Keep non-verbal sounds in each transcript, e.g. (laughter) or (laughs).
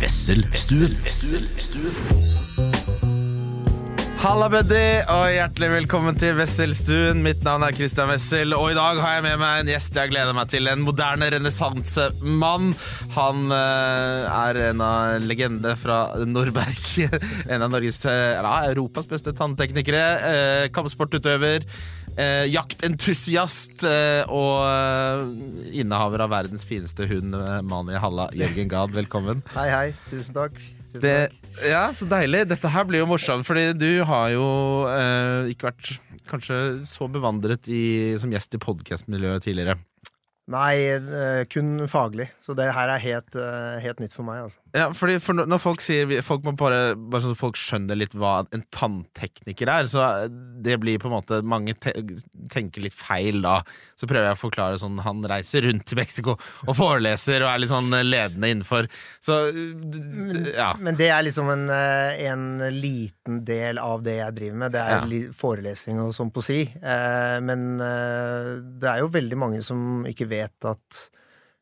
Wesselstuen. Halla, buddy, og hjertelig velkommen til Wesselstuen. Mitt navn er Christian Wessel, og i dag har jeg med meg en gjest jeg gleder meg til. En moderne renessansemann. Han uh, er en av legende fra Nordberg. (laughs) En av Norges, uh, Europas beste tannteknikere. Uh, kampsportutøver. Eh, jaktentusiast eh, og eh, innehaver av verdens fineste hund, Mani Halla. Jørgen Gad, velkommen. Hei, hei. Tusen takk. Tusen Det, takk. Ja, så deilig. Dette her blir jo morsomt, fordi du har jo eh, ikke vært kanskje så bevandret i, som gjest i podkastmiljøet tidligere. Nei, eh, kun faglig. Så det her er helt, eh, helt nytt for meg, altså. Ja, fordi for når- folk sier Folk må bare, bare sånn at folk skjønner litt hva en tanntekniker er, så det blir på en måte Mange te tenker litt feil da. Så prøver jeg å forklare sånn Han reiser rundt til Mexico og foreleser og er litt sånn ledende innenfor. Så ja. Men det er liksom en, eh, en liten del av det jeg driver med. Det er Ja. forelesning og sånn på si. Eh, Men eh, det er jo veldig mange som ikke vet at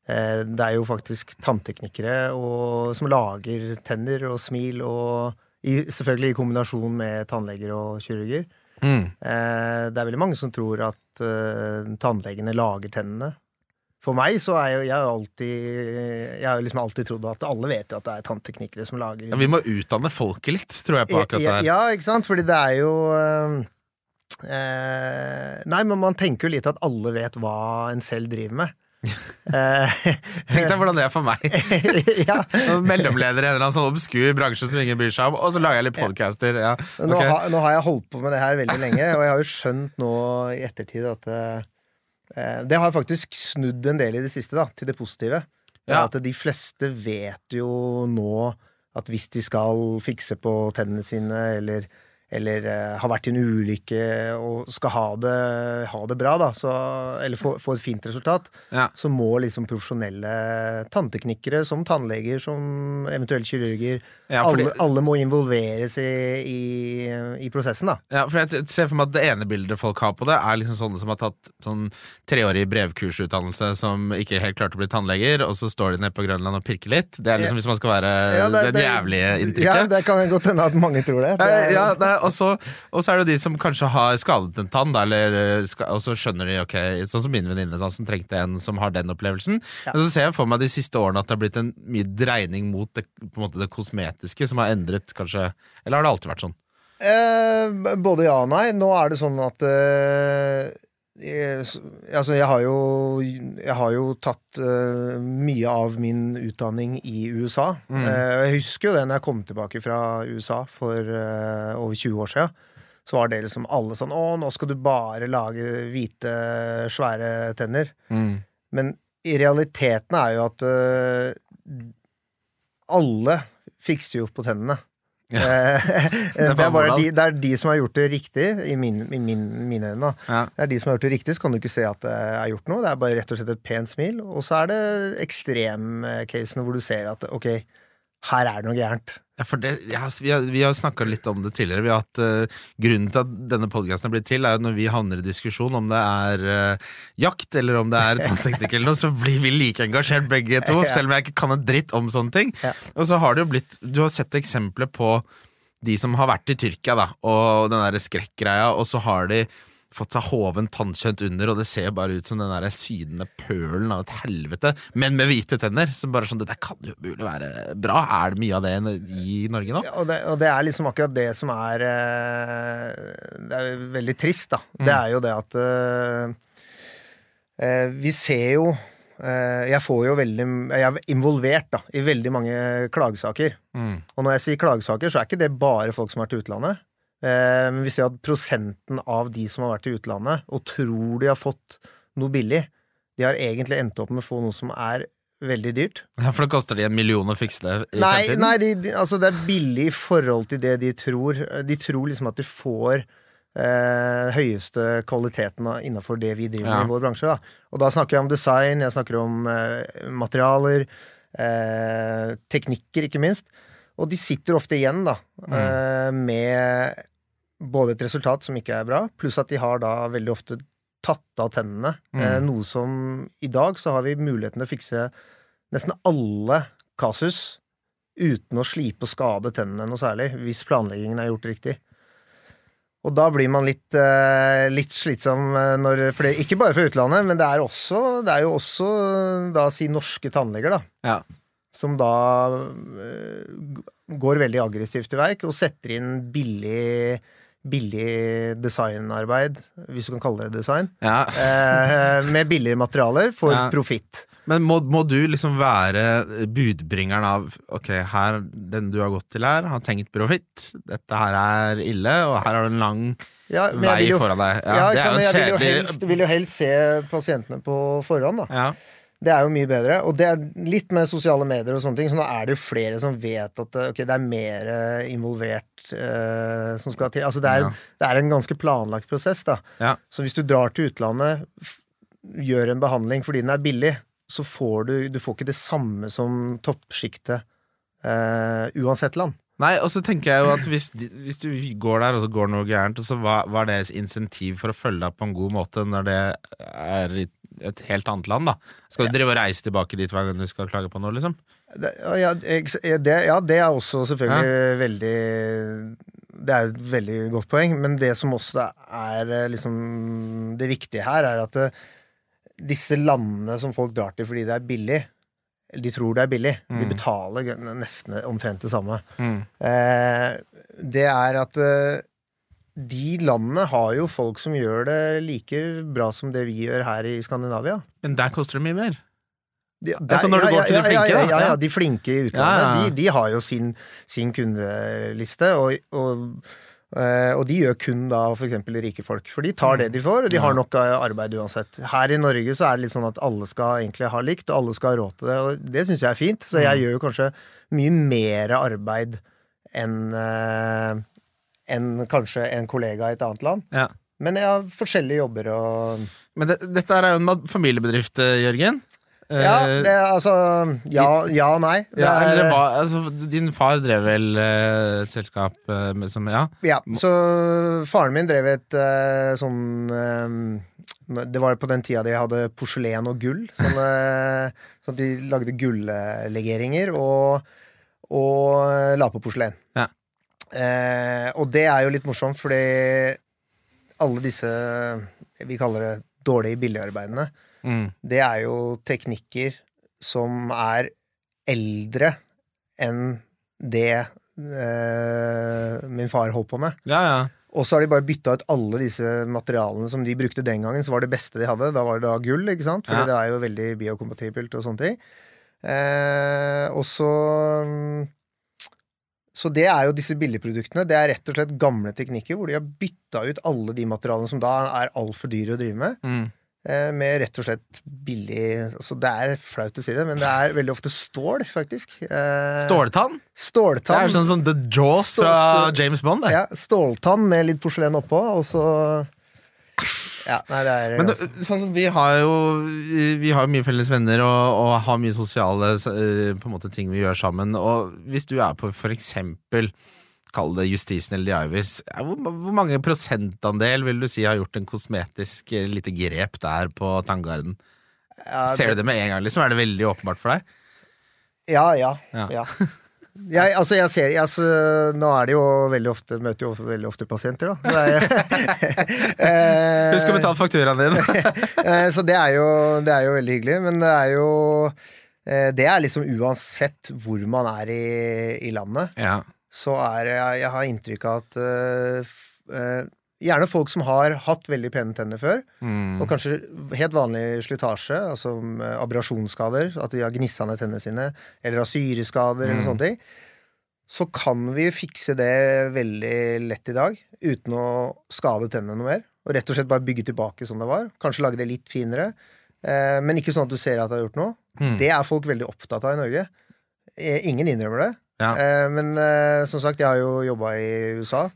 eh, det er jo faktisk tannteknikere og, som lager tenner og smil, og i, selvfølgelig i kombinasjon med tannleger og kirurger. Mm. Eh, det er veldig mange som tror at eh, tannlegene lager tennene. For meg så er jo jeg alltid Jeg har liksom alltid trodd at alle vet jo at det er tannteknikere som lager Ja, vi må utdanne folket litt, tror jeg på akkurat det ja, her. ja, ikke sant? Fordi det er jo eh, eh, Nei, men man tenker jo litt at alle vet hva en selv driver med. Eh, (laughs) Tenk deg hvordan det er for meg. (laughs) ja. Mellomleder i en eller annen sånn obskur bransje som ingen bryr seg om, og så lager jeg litt podcaster. Ja. Nå, ha, har, nå har jeg holdt på med det her veldig lenge, og jeg har jo skjønt nå i ettertid at eh, Det har faktisk snudd en del i det siste, da, til det positive. Ja. At de fleste vet jo nå at hvis de skal fikse på tennene sine, eller, eller eh, har vært i en ulykke og skal ha det, ha det bra, da, så, eller få, få et fint resultat, Ja. så må liksom profesjonelle tannteknikere, som tannleger, som eventuelt kirurger, Ja, fordi- alle, alle må involveres i, i, i prosessen, da. Ja, for jeg ser for meg at Det ene bildet folk har på det, er liksom sånne som har tatt sånn treårig brevkursutdannelse, som ikke helt klarte å bli tannleger, og så står de nede på Grønland og pirker litt. Det er liksom hvis man skal være Ja, det- den det- jævlige Ja, det kan godt hende at mange tror det. det Eh, er, Ja, nei, og, så, og så er det de som kanskje har skadet en tann, da, eller, og så skjønner de ok, sånn som min venninne som trengte en som har den opplevelsen. Ja. Men så ser jeg for meg de siste årene at det har blitt en mye dreining mot det, måte det kosmetiske, som har endret kanskje Eller har det alltid vært sånn? Eh, både ja og nei. Nå er det sånn at eh, jeg, altså jeg har jo Jeg har jo tatt uh, mye av min utdanning i USA. Mm. Uh, jeg husker jo det når jeg kom tilbake fra USA for uh, over 20 år siden. Så var det liksom alle sånn Å, nå skal du bare lage hvite, svære tenner. Men i realiteten er jo at alle fikser jo på tennene. Ja. (laughs) Eh, det, er er bare de, det er de som har gjort det riktig, i, min, i min, mine øyne. Ja. Det er de som har gjort det riktig, så kan du ikke se at det er gjort noe. Det er bare rett og slett et pent smil. Og så er det ekstremcasene hvor du ser at ok, her er det noe gærent. Ja, det, ja, vi har, vi har snakka litt om det tidligere. Vi har hatt, uh, grunnen til at denne podkasten er blitt til, er jo når vi havner i diskusjon om det er uh, jakt eller om det er tannteknikk eller noe, så blir vi like engasjert begge to, (laughs) selv om jeg ikke kan en dritt om sånne ting. Ja. Og så har det jo blitt Du har sett eksempler på de som har vært i Tyrkia, da, og den derre skrekkgreia, og så har de fått seg hoven tannkjøtt under, og det ser bare ut som den der sydende pølen av et helvete, men med hvite tenner. Som bare sånn, det der kan jo mulig være bra. Er det mye av det i Norge nå? Ja, og, det, og det er liksom akkurat det som er eh, Det er veldig trist, da. Det er jo det at eh, Vi ser jo Jeg får jo veldig Jeg er involvert da i veldig mange klagesaker. Mm. Og når jeg sier klagesaker, så er ikke det bare folk som har vært i utlandet. Eh, Men vi ser at prosenten av de som har vært i utlandet og tror de har fått noe billig, de har egentlig endt opp med å få noe som er veldig dyrt. (laughs) Ja, For det koster de en million å fikse det i Nei, fremtiden? nei de, de, altså det er billig i forhold til det de tror. De tror liksom at de får eh, høyeste kvaliteten innafor det vi driver Ja. i vår bransje. Da. Og da snakker jeg om design, jeg snakker om eh, materialer, eh, teknikker, ikke minst. Og de sitter ofte igjen da, mm. med både et resultat som ikke er bra, pluss at de har da veldig ofte tatt av tennene. Mm. noe som i dag så har vi muligheten til å fikse nesten alle kasus uten å slipe og skade tennene noe særlig, hvis planleggingen er gjort riktig. Og da blir man litt, eh, litt slitsom eh, når for det, Ikke bare fra utlandet, men det er, også, det er jo også da si norske tannleger, da. Ja. Som da eh, går veldig aggressivt til verk og setter inn billig Billig designarbeid, hvis du kan kalle det design, Ja. eh, med billigere materialer for Ja. profitt. Men må, må du liksom være budbringeren av Ok, her, den du har gått til her, har tenkt profitt. Dette her er ille, og her har du en lang Ja, vei jo- foran deg. Ja, Ja, det er jo men jeg vil jo, helst, vil jo helst se pasientene på forhånd, da. Det er jo mye bedre. Og det er litt med sosiale medier og sånne ting, så nå er det jo flere som vet at okay, det er mer eh, involvert eh, som skal til. Altså det er, Ja. det er en ganske planlagt prosess, da. Ja. Så hvis du drar til utlandet, gjør en behandling fordi den er billig, så får du, du får ikke det samme som toppsjiktet eh, uansett land. Nei, og så tenker jeg jo at hvis, hvis du går der, og så går noe gærent, og så hva, hva er deres insentiv for å følge deg på en god måte når det er i et helt annet land, da? Skal du drive og reise tilbake dit hver gang du skal klage på noe, liksom? Det, ja, det, ja, det er også selvfølgelig veldig Det er et veldig godt poeng, men det som også er eh, liksom Det viktige her, er at eh, disse landene som folk drar til fordi det er billig De tror det er billig. De Mm. betaler nesten omtrent det samme. Eh, det er at eh, de landene har jo folk som gjør det like bra som det vi gjør her i Skandinavia. Men der koster det mye mer. De, Altså når du går til de flinke, ja, ja, ja, Ja. ja, de flinke i utlandet. Ja, ja. De, de har jo sin, sin kundeliste, og, og, eh, og de gjør kun da eksempel rike folk. For de tar det de får, og de har nok arbeid uansett. Her i Norge så er det litt sånn at alle skal egentlig ha likt, og alle skal ha råd til det, og det syns jeg er fint. Så Mm. jeg gjør jo kanskje mye mer arbeid enn eh, enn kanskje en kollega i et annet land. Ja. Men jeg har forskjellige jobber og Men det, dette er jo en familiebedrift, eh, Jørgen. Ja, Eh, det, er altså Ja, ja og nei. Det ja, er- hva, altså, din far drev vel eh, et selskap eh, med, som Ja. Ja, så faren min drev et eh, sånn eh, Det var på den tida de hadde porselen og gull. Sånn, eh, (laughs) sånn at de lagde gullegeringer og, og eh, la på porselen. Ja. Eh, og det er jo litt morsomt, fordi alle disse Vi kaller det dårlige billigarbeidene. Mm. Det er jo teknikker som er eldre enn det eh, min far holdt på med. Ja, ja. Og så har de bare bytta ut alle disse materialene som de brukte den gangen, som var det beste de hadde. Da var det da gull, ikke sant? Fordi Ja. det er jo veldig biokompatibelt og sånne ting. Eh, og så Så det er jo disse billigproduktene. Det er rett og slett gamle teknikker hvor de har bytta ut alle de materialene som da er altfor dyre å drive med, Mm. eh, med rett og slett billig Altså det er flaut å si det, men det er veldig ofte stål, faktisk. Ståltann? Ståltann? Det er er sånn som The Jaws fra James Bond. Det. Ja, ståltann med litt porselen oppå, og så Ja, nei, det er Men det, sånn som vi har jo Vi har jo mye felles venner og, og har mye sosiale eh, på en måte ting vi gjør sammen. Og hvis du er på for eksempel Kall det Justisen eller The Ivers. Hvor, hvor mange prosentandel vil du si har gjort en kosmetisk eh, lite grep der på Tanngarden? ja, Ser du det med en gang, liksom? Er det veldig åpenbart for deg? Ja, ja. Ja. ja. (laughs) Jeg, altså, jeg ser jeg, altså, Nå er det jo veldig ofte Møter jo veldig ofte pasienter, da. Eh, (laughs) (laughs) Husk å betale fakturaen din! (laughs) eh, Så det er, jo, det er jo veldig hyggelig, men det er jo eh, Det er liksom uansett hvor man er i, i landet, ja. så er jeg Jeg har inntrykk av at eh, Gjerne folk som har hatt veldig pene tenner før, Mm. og kanskje helt vanlig slitasje, altså abrasjonsskader, at de har gnissa ned tennene sine, eller har syreskader eller Mm. sånne ting, så kan vi fikse det veldig lett i dag, uten å skade tennene noe mer. Og rett og slett bare bygge tilbake som det var. Kanskje lage det litt finere, eh, men ikke sånn at du ser at du har gjort noe. Mm. Det er folk veldig opptatt av i Norge. Eh, Ingen innrømmer det. Ja. Eh, Men eh, som sagt, jeg har jo jobba i USA,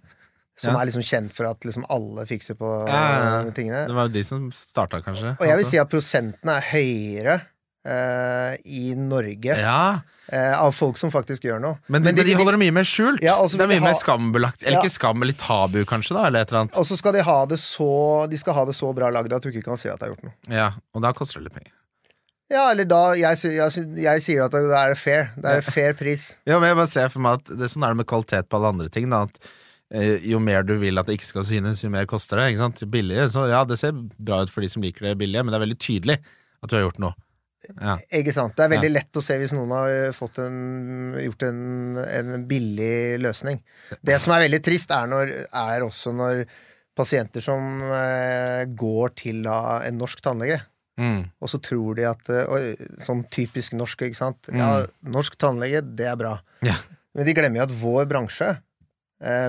som er liksom kjent for at liksom alle fikser på eh, tingene. Det var jo de som starta, kanskje. Og jeg vil si at prosentene er høyere Uh, i Norge Ja, Uh, av folk som faktisk gjør noe. men, de, men de holder det mye mer skjult. Ja, altså, det er mye de mye mer skambelagt. Eller Ja. ikke skam, men litt tabu, kanskje, da? Eller et eller annet. Og så skal de ha det så De skal ha det så bra lagd at du ikke kan se at det har gjort noe. Ja, Og da koster det litt penger. Ja, eller da Jeg, jeg, jeg sier at da er det fair. Det er fair pris. Ja, men jeg bare ser for meg at det er Sånn er det med kvalitet på alle andre ting. Da, at Jo mer du vil at det ikke skal synes, jo mer koster det. Ikke sant? Billigere, så ja, det ser bra ut for de som liker det billige, men det er veldig tydelig at du har gjort noe. Ja. Ikke sant? Det er veldig lett å se hvis noen har eh, fått en, gjort en, en billig løsning. Det som er veldig trist, er, når, er også når pasienter som eh, går til da, en norsk tannlege, Mm. og så tror de at og, sånn typisk norsk, ikke sant. Ja, norsk tannlege, det er bra. Ja. Men de glemmer jo at vår bransje, eh,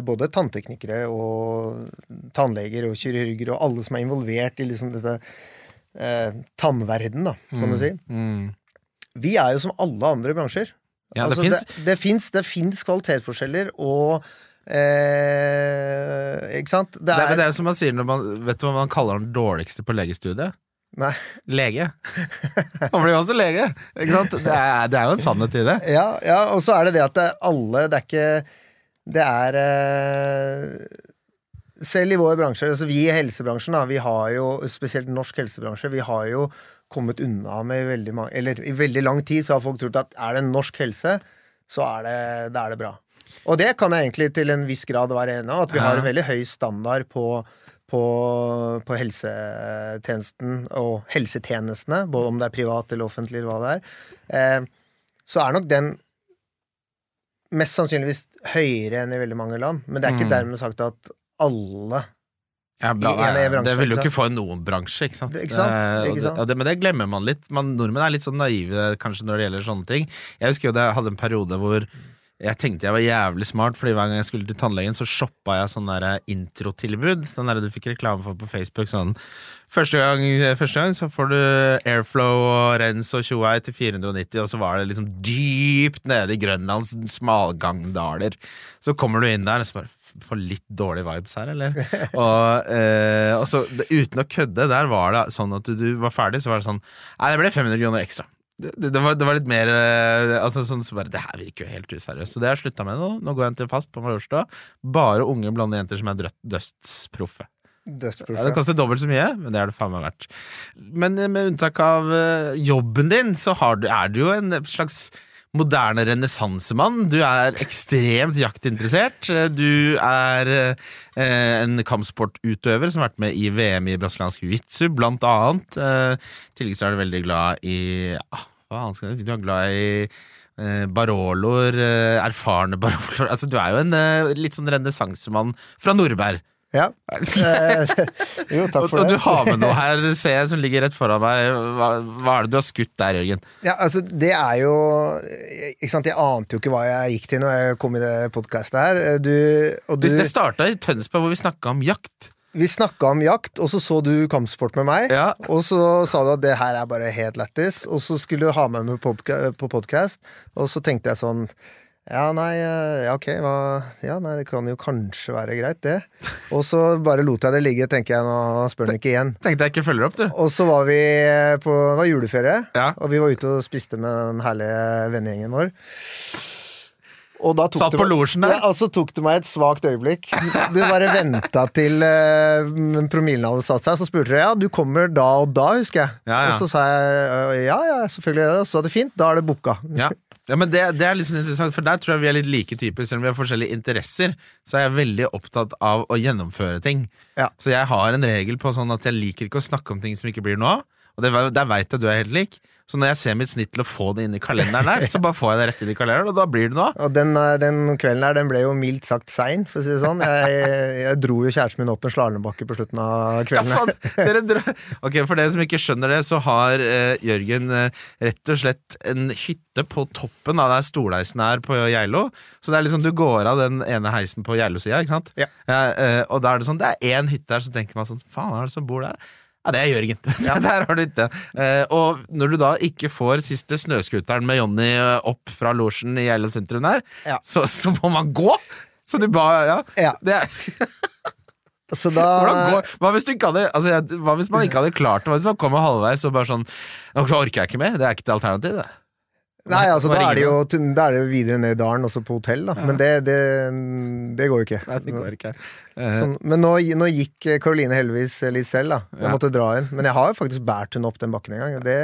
både tannteknikere og tannleger og kirurger og alle som er involvert i liksom dette eh, tannverden, da, kan du si. Mm. Vi er jo som alle andre bransjer. Ja, det Altså, det, fins det det kvalitetsforskjeller og eh, Ikke sant? Det er, det, det er som man sier når man Vet du hva man kaller den dårligste på legestudiet? Nei. Lege. Han blir jo også lege, ikke sant? Det er, det er jo en sannhet i det. Ja, ja, og så er det det at det, alle Det er ikke Det er eh, Selv i vår bransje, altså vi i helsebransjen, da, vi har jo, spesielt norsk helsebransje, vi har jo kommet unna med veldig mange Eller i veldig lang tid så har folk trodd at er det norsk helse, så er det, da er det bra. Og det kan jeg egentlig til en viss grad være enig i, at vi har en veldig høy standard på på, på helsetjenesten og helsetjenestene, både om det er privat eller offentlig, eller hva det er, eh, så er nok den mest sannsynligvis høyere enn i veldig mange land. Men det er ikke Mm. dermed sagt at alle Ja, bra. En bransje... det vil du ikke få i noen bransje, ikke sant? Ikke sant? Eh, Ikke sant? Det, det, men det glemmer man litt. Man, nordmenn er litt sånn naive kanskje når det gjelder sånne ting. Jeg husker jo det, jeg hadde en periode hvor jeg tenkte jeg var jævlig smart, Fordi hver gang jeg skulle til tannlegen, så shoppa jeg sånn der introtilbud. Sånn der du fikk reklame for på Facebook. Sånn Første gang, første gang så får du Airflow og Rens og tjoei til 490, og så var det liksom dypt nede i Grønlands smalgangdaler. Så kommer du inn der og så bare Får litt dårlige vibes her, eller? (laughs) og, eh, og så uten å kødde, der var det sånn at du, du var ferdig, så var det sånn Nei, det ble 500 kroner ekstra. Det, det, var, det var litt mer eh, altså sånn så bare, Det her virker jo helt useriøst. Så det har jeg slutta med nå. Nå går jeg til fast på Majorstua. Bare unge, blonde jenter som er drø- dødsproffe. Ja, det koster dobbelt så mye, men det er det faen meg verdt. Men eh, med unntak av eh, jobben din, så har du, er du jo en slags moderne renessansemann. Du er ekstremt jaktinteressert. Du er eh, en kampsportutøver som har vært med i VM i brasiliansk jiu-jitsu, blant annet. Eh, I tillegg så er du veldig glad i ah, Skal Du er glad i eh, baroloer, eh, erfarne (laughs) baroloer Altså, du er jo en eh, litt sånn renessansemann fra Nordberg. Ja. (laughs) Eh, (laughs) jo, takk Og, det. og du har med noe her, ser jeg, som ligger rett foran meg. Hva, hva er det du har skutt der, Jørgen? Ja, altså, det er jo Ikke sant, jeg ante jo ikke hva jeg gikk til når jeg kom i det podkastet her. Du, og du, det starta i Tønsberg, hvor vi snakka om jakt. Vi snakka om jakt, og så så du kampsport med meg. Ja. Og så sa du at det her er bare helt lættis, og så skulle du ha meg med på podka- podkast, og så tenkte jeg sånn ja, nei, eh, ja, ok, hva Ja, nei, det kan jo kanskje være greit, det. Og så bare lot jeg det ligge, tenker jeg, nå spør han ikke igjen. Tenkte jeg ikke følger opp, du. Og så var vi på det var juleferie, Ja. og vi var ute og spiste med den herlige vennegjengen vår. Og da tok Satt på losjen der. Ja, og så tok det meg et svakt øyeblikk. Du bare venta til uh, promillen hadde satt seg, så spurte dere ja, du kommer da og da, husker jeg. Ja, ja. Og så sa jeg «Øh, ja, ja, selvfølgelig. Og så sa det fint, da er det booka. Ja. Ja, men det, det er litt sånn interessant, for der tror jeg vi er litt like typer. Selv om vi har forskjellige interesser, så er jeg veldig opptatt av å gjennomføre ting. Ja. Så jeg har en regel på sånn at jeg liker ikke å snakke om ting som ikke blir noe av. Og det, der veit jeg du er helt lik. Så når jeg ser mitt snitt til å få det inn i kalenderen der, så bare får jeg det rett inn i kalenderen, og da blir det noe. Og den, eh, den kvelden her, den ble jo mildt sagt sein, for å si det sånn. Jeg, jeg dro jo kjæresten min opp en slalåmbakke på slutten av kvelden. her. faen, dere Ok, For dere som ikke skjønner det, så har eh, Jørgen eh, rett og slett en hytte på toppen av der stolheisen er på Geilo. Så det er liksom du går av den ene heisen på Geilo-sida, ikke sant? Ja. eh, og da er det sånn, det er én hytte der, så tenker man sånn Faen, hva er det som bor der? Ja, det er Jørgen. (laughs) der har du hytte. Eh, og når du da ikke får siste snøscooteren med Jonny eh, opp fra losjen i Eiland sentrum der, Ja. så, så må man gå! Så du ba Ja. Ja. Det er (laughs) Så da hva, hvis du ikke hadde, altså, hva hvis man ikke hadde klart det? Hva hvis man kommer halvveis og bare sånn Nå orker jeg ikke mer. Det er ikke et alternativ, det. Nei, altså da er, det jo, da er det videre ned i dalen, også på hotell, da. Men det, det, det går jo ikke. Nei, det går ikke. Eh, Sånn, men nå, nå gikk Karoline heldigvis litt selv, da. Jeg Ja. måtte dra inn. Men jeg har jo faktisk båret henne opp den bakken en gang. Det,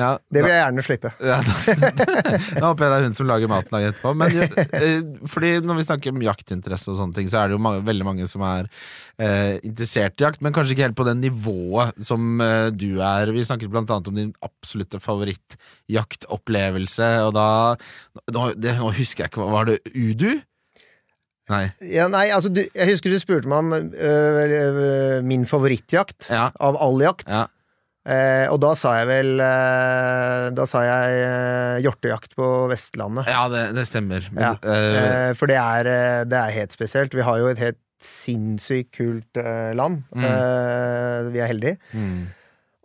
ja, det vil jeg gjerne slippe. Ja, da, (laughs) (laughs) da håper jeg det er hun som lager maten dagen etterpå. Men eh, fordi når vi snakker om jaktinteresse og sånne ting, så er det jo mange, veldig mange som er eh, interessert i jakt, men kanskje ikke helt på det nivået som eh, du er. Vi snakket blant annet om din absolutte favorittjaktopplevelse, og da nå, det, nå husker jeg ikke, var det Udu? Nei. Ja, nei, altså, du, jeg husker du spurte meg om øh, øh, min favorittjakt Ja. av all jakt. Ja. Eh, og da sa jeg vel eh, Da sa jeg eh, hjortejakt på Vestlandet. Ja, det, det stemmer. Men, Ja. eh, Eh, for det er, eh, det er helt spesielt. Vi har jo et helt sinnssykt kult land. Mm. Eh, vi er heldige. mm,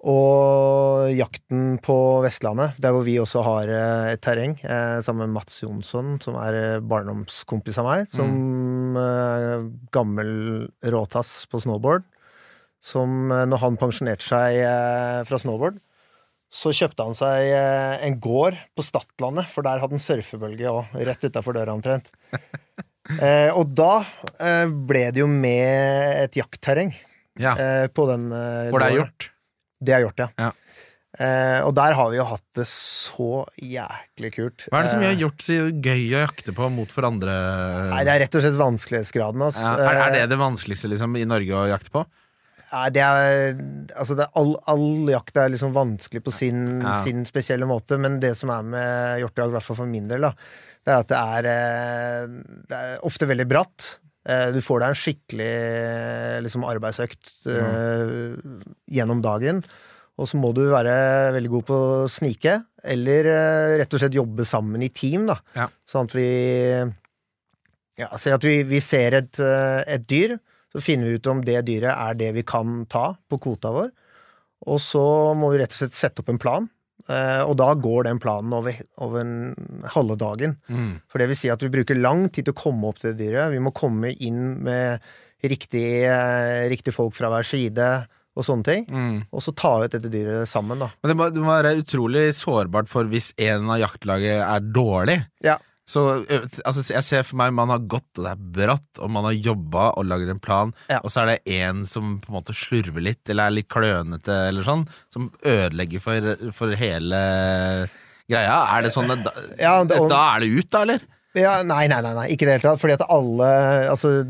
Og jakten på Vestlandet, der hvor vi også har eh, et terreng, eh, sammen med Mats Jonsson, som er eh, barndomskompis av meg, som mm. gammel råtass på snowboard. Som når han pensjonerte seg fra snowboard, så kjøpte han seg en gård på Stadlandet, for der hadde han surfebølge òg, rett utafor døra omtrent. (laughs) Eh, og da eh, ble det jo med et jaktterreng ja. eh, på den eh, Hvor det er gården. Det er gjort, ja. Ja. Eh, og der har vi jo hatt det så jæklig kult. Hva er det som Eh, gjør hjort så gøy å jakte på mot for andre? Nei, det er rett og slett vanskelighetsgraden. Altså. ja, er, er det det vanskeligste liksom, i Norge å jakte på? Nei, det er, altså det er all, all jakt er liksom vanskelig på sin, Ja. sin spesielle måte, men det som er med hjortejakt, i hvert fall for min del, da, det er at det er, eh, det er ofte veldig bratt. Eh, Du får deg en skikkelig eh, liksom, arbeidsøkt eh, gjennom dagen. Og så må du være veldig god på å snike, eller rett og slett jobbe sammen i team. da Ja. Sånn at vi ja, Si at vi, vi ser et, et dyr, så finner vi ut om det dyret er det vi kan ta på kvota vår. Og så må vi rett og slett sette opp en plan. Eh, Og da går den planen over, over en halve dagen. Mm. For det vil si at vi bruker lang tid til å komme opp til det dyret. Vi må komme inn med riktig, eh, riktig folk fra hver side og sånne ting. Mm. Og så ta ut dette dyret sammen, da. Men det må, det må være utrolig sårbart for hvis en av jaktlaget er dårlig. Ja. Så altså, jeg ser for meg man har gått, og det er bratt, og man har jobba og lagd en plan, Ja. og så er det en som på en måte slurver litt, eller er litt klønete, eller sånn, som ødelegger for, for hele greia. Er det sånn at da, Ja, det- og- da er det ut, da, eller? Ja, nei, nei, nei, nei, ikke i det hele tatt. Fordi at alle Altså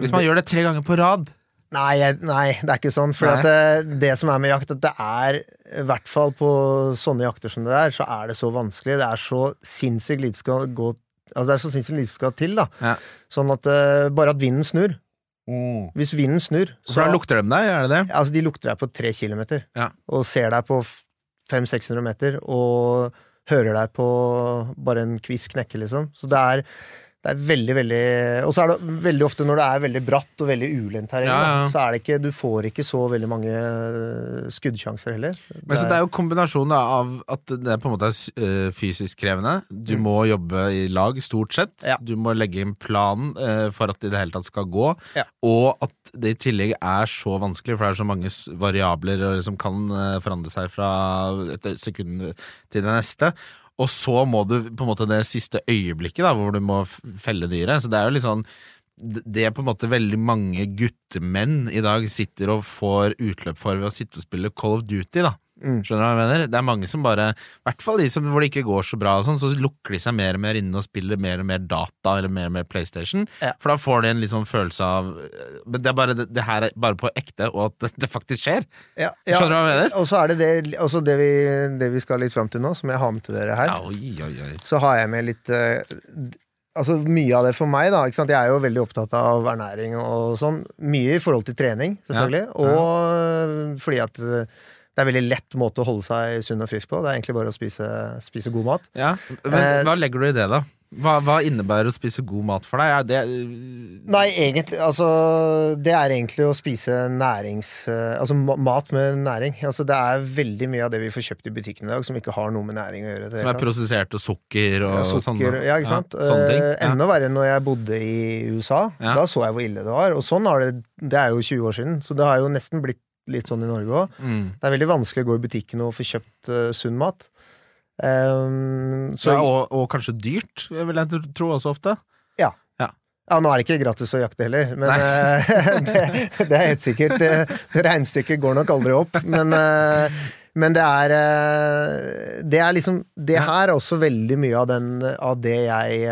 Hvis man gjør det tre ganger på rad. Nei, nei, det er ikke sånn. For at det, det som er med jakt, at det er i hvert fall på sånne jakter som det er, så er det så vanskelig. Det er så sinnssykt lite skal gå Altså det er så sinnssykt lite skal til, da. Ja. Sånn at uh, bare at vinden snur. Hvis vinden snur, For da lukter de deg, er det det? Altså, de lukter deg på tre kilometer, Ja. og ser deg på 500-600 meter, og hører deg på bare en kvist knekke, liksom. Så det er, det er veldig, veldig Og så er det veldig ofte når det er veldig bratt og veldig ulendt terreng, Ja, ja. så er det ikke Du får ikke så veldig mange eh, skuddsjanser heller. Men så Det er jo kombinasjonen av at det på en måte er øh, fysisk krevende. Du må jobbe i lag, stort sett. Mm. Ja. Du må legge inn plan øh, for at det i det hele tatt skal gå. Og at det i tillegg er så vanskelig, for det er så mange variabler som kan øh, forandre seg fra et sekund til det neste. Og så må du på en måte det siste øyeblikket da, hvor du må felle dyret. Så det er jo litt sånn det er på en måte veldig mange guttemenn i dag sitter og får utløp for ved å sitte og spille Call of Duty, da. Mm. Skjønner du hva jeg mener? Det er mange som bare, i hvert fall de som, hvor det ikke går så bra, og sånn, så lukker de seg mer og mer inne og spiller mer og mer data eller mer og mer PlayStation. Ja. For da får de en litt sånn følelse av Men det er bare det, det her er bare på ekte, og at det, det faktisk skjer. ja, Skjønner du hva jeg mener? Og så er det det, også det, vi, det vi skal litt fram til nå, som jeg har med til dere her. Ja, oi, oi, oi. så har jeg med litt eh, Altså Mye av det for meg, da. Ikke sant? Jeg er jo veldig opptatt av ernæring og sånn. Mye i forhold til trening, selvfølgelig. Ja, Og øh, fordi at øh, det er en veldig lett måte å holde seg sunn og frisk på. Det er egentlig bare å spise, spise god mat. Ja, men Eh, hva legger du i det, da? Hva, hva innebærer å spise god mat for deg? Er det Nei, egentlig Altså, det er egentlig å spise nærings... øh, Altså mat med næring. Altså, det er veldig mye av det vi får kjøpt i butikken i dag, som ikke har noe med næring å gjøre. det som er prosessert og sukker og Ja, sukker, ja, ikke sant? sånne ting. Eh, Ja. Enda verre når jeg bodde i USA. Ja. Da så jeg hvor ille det var. Og sånn har det Det er jo 20 år siden, så det har jo nesten blitt litt sånn i Norge òg. Mm. Det er veldig vanskelig å gå i butikken og få kjøpt uh, sunn mat. Um, så ja, og, og kanskje dyrt, vil jeg tro også ofte. Ja, nå er det ikke gratis å jakte heller, men uh, (laughs) det, det er helt sikkert. Det, regnestykket går nok aldri opp, men, uh, men det er eh, Det er liksom Det her er også veldig mye av, den, av det jeg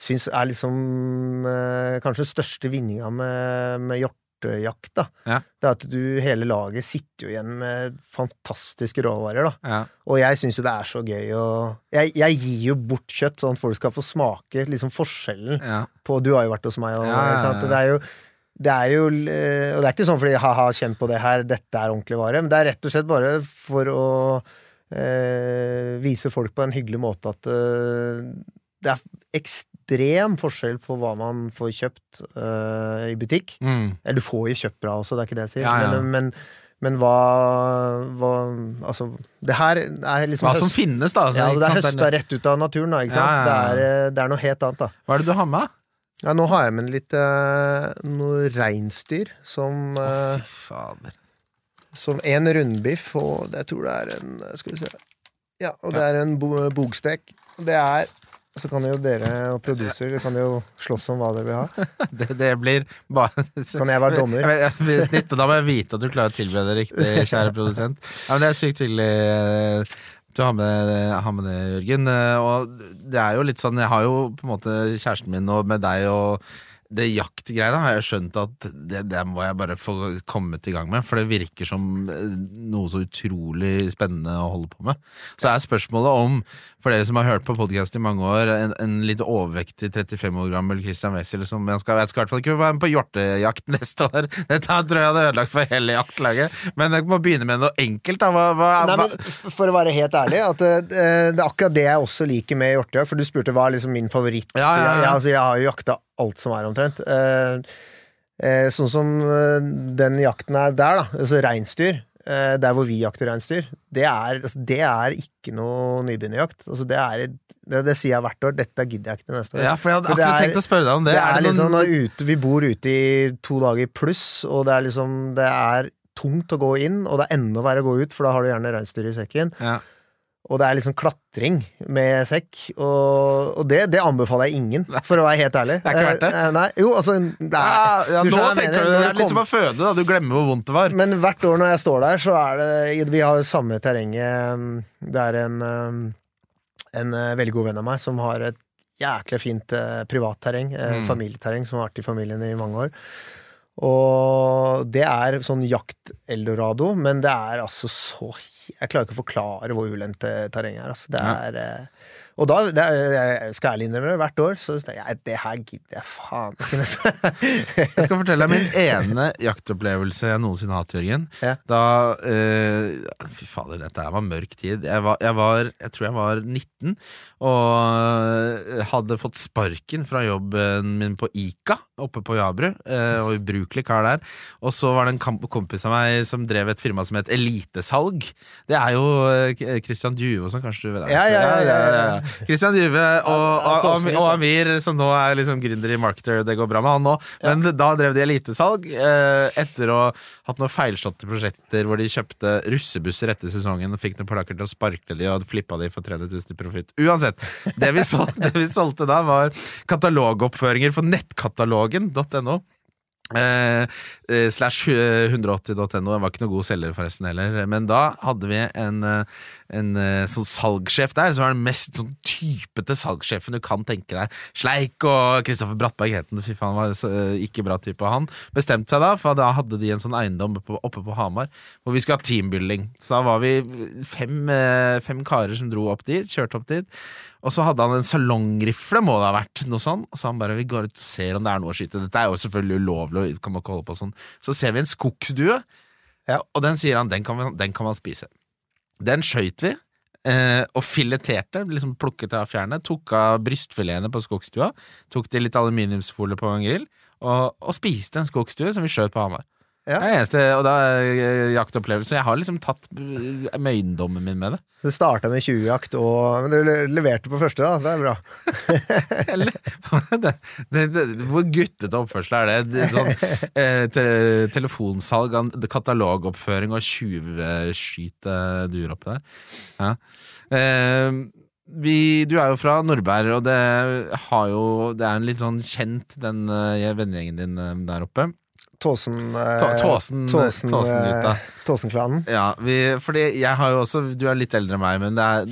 syns er liksom eh, kanskje den største vinninga med, med hjortejakt. da. Ja. Det er at du, hele laget sitter jo igjen med fantastiske råvarer. da. Ja. Og jeg syns jo det er så gøy å jeg, jeg gir jo bort kjøtt, sånn at folk skal få smake liksom forskjellen Ja. på Du har jo vært hos meg, og, Ja? Det er jo det er jo, og det er ikke sånn fordi ha-ha, kjenn på det her, dette er ordentlig vare. Men det er rett og slett bare for å eh, vise folk på en hyggelig måte at eh, det er ekstrem forskjell på hva man får kjøpt uh, i butikk. Mm. Eller du får jo kjøpt bra også, det er ikke det jeg sier. Ja, ja. Men, men, men hva, hva Altså, det her er liksom Hva som høst- finnes, da. altså, ja, det er høsta rett ut av naturen, da. Ja, ja. Det, er, eh, det er noe helt annet, da. Hva er det du har med? Ja, nå har jeg med litt uh, noe reinsdyr som, Å, oh, fy fader. som en rundbiff, og det, jeg tror det er en Skal vi se Ja, og det er en bo bogstek. Det er Så kan jo dere og produser kan jo slåss om hva dere vil ha. (laughs) Det, det blir bare Kan jeg være dommer? Jeg- Snitt, og da må jeg vite at du klarer å tilberede det riktig, kjære produsent. Ja, men Det er sykt hyggelig eh, du har med, har med det, Jørgen. Eh, Og det er jo litt sånn Jeg har jo på en måte kjæresten min og med deg og det jaktgreiene har jeg skjønt at det, det må jeg bare få kommet i gang med, for det virker som eh, noe så utrolig spennende å holde på med. Så er spørsmålet om, for dere som har hørt på podkast i mange år, en, en litt overvektig 35 år gammel Christian Wessel som jeg skal, jeg skal i hvert fall ikke være med på hjortejakt (laughs) neste år. Dette tror jeg hadde ødelagt for hele jaktlaget. Men jeg må begynne med noe enkelt. Da. Hva, hva, Nei, men For å være helt ærlig, at eh, det er akkurat det jeg også liker med hjortejakt. For du spurte hva er liksom min favoritt. Ja, ja, ja. Jeg, altså, jeg har jo jakta alt som er omtrent. Eh, eh, sånn som eh, den jakten er der, da. Altså reinsdyr. Der hvor vi jakter reinsdyr. Det er, altså, det er ikke noe nybegynnerjakt. Altså, det, er det, det sier jeg hvert år. Dette gidder jeg ikke til neste år. ja, for jeg hadde For akkurat er- tenkt å spørre deg om det. Det er, noen- liksom når ute, Vi bor ute i to dager pluss, og det er liksom Det er tungt å gå inn, og det er enda verre å gå ut, for da har du gjerne reinsdyr i sekken. ja. Og det er liksom klatring med sekk, og, og det, det anbefaler jeg ingen, for å være helt ærlig. Det er ikke verdt det? Eh, eh, nei, jo, altså det er, Ja, ja, nå tenker mener, du det er litt som å føde. Da. Du glemmer hvor vondt det var. Men hvert år når jeg står der, så er det Vi har samme terrenget. um, Det er en, en eh, veldig god venn av meg som har et jæklig fint eh, privatterreng, eh, Mm. familieterreng, som har vært i familien i mange år. Og det er sånn jakt-eldorado, men det er altså så Jeg klarer ikke å forklare hvor ulendt terrenget er. Altså. Det er eh, Og da, det jeg skal ærlig innrømme hvert år, så tenker jeg det her gidder jeg faen ikke. (laughs) Jeg skal fortelle deg min ene jaktopplevelse jeg noensinne har hatt, Jørgen. Ja. Da uh, Fy fader, dette her var mørk tid. Jeg, var, jeg, var, jeg tror jeg var 19 og hadde fått sparken fra jobben min på Ica oppe på Jabru. Uh, og ubrukelig kar der. Og så var det en kompis av meg som drev et firma som het Elitesalg. Det er jo eh, Christian Duo og sånn, kanskje du vet? Ja, ja, ja, ja, ja. Christian Juve og, og, og, og Amir, som nå er liksom gründer i Marketer, det går bra med han nå. Men da drev de elitesalg eh, etter å ha hatt noen feilslåtte prosjekter hvor de kjøpte russebusser etter sesongen og fikk noen polakker til å sparke de og flippa de for 300 000 i profitt. Uansett, det vi, sol (laughs) det vi solgte da, var katalogoppføringer for nettkatalogen.no. Eh, eh, slash eh, 180.no. Den var ikke noe god selger, forresten, heller. Men da hadde vi en, eh, en eh, sånn salgssjef der, som var den mest sånn typete salgssjefen du kan tenke deg. Sleik og Kristoffer Brattberg het han. Fy faen, var så, eh, ikke bra type. Han bestemte seg da, for da hadde de en sånn eiendom oppe på, oppe på Hamar, hvor vi skulle ha teambuilding. Så da var vi fem, eh, fem karer som dro opp dit, kjørte opp dit. Og så hadde han en salongrifle, må det ha vært, noe sånn. Og så han bare vi går ut og ser om det er noe å skyte. Dette er jo selvfølgelig ulovlig, og kan man ikke holde på sånn. Så ser vi en skogsdue, Ja. og den sier han den kan, den kan man spise. Den skøyt vi. Eh, og fileterte, liksom plukket av fjærene. Tok av brystfiletene på skogstua. Tok de litt aluminiumsfolie på en grill. Og, og spiste en skogstue som vi skjøt på Hamar. Ja. Det er det eneste, og da eh, jaktopplevelse. Jeg har liksom tatt møyendommen min med det. Du starta med 20-jakt, og men du leverte på første, da. Det er bra. (laughs) (laughs) Det, det, det, hvor guttete oppførsel er det? sånn, eh, te, telefonsalg, katalogoppføring og tjuvskyte duer oppi der. Ja. Eh, vi, du er jo fra Nordberg, og det, har jo, det er en litt sånn kjent, den uh, vennegjengen din der oppe. Tåsen eh, Tå- Tåsen- Tåsen, Tåsen-gutta. eh, Tåsenklanen. Ja, fordi jeg har jo også Du er litt eldre enn meg, men det er,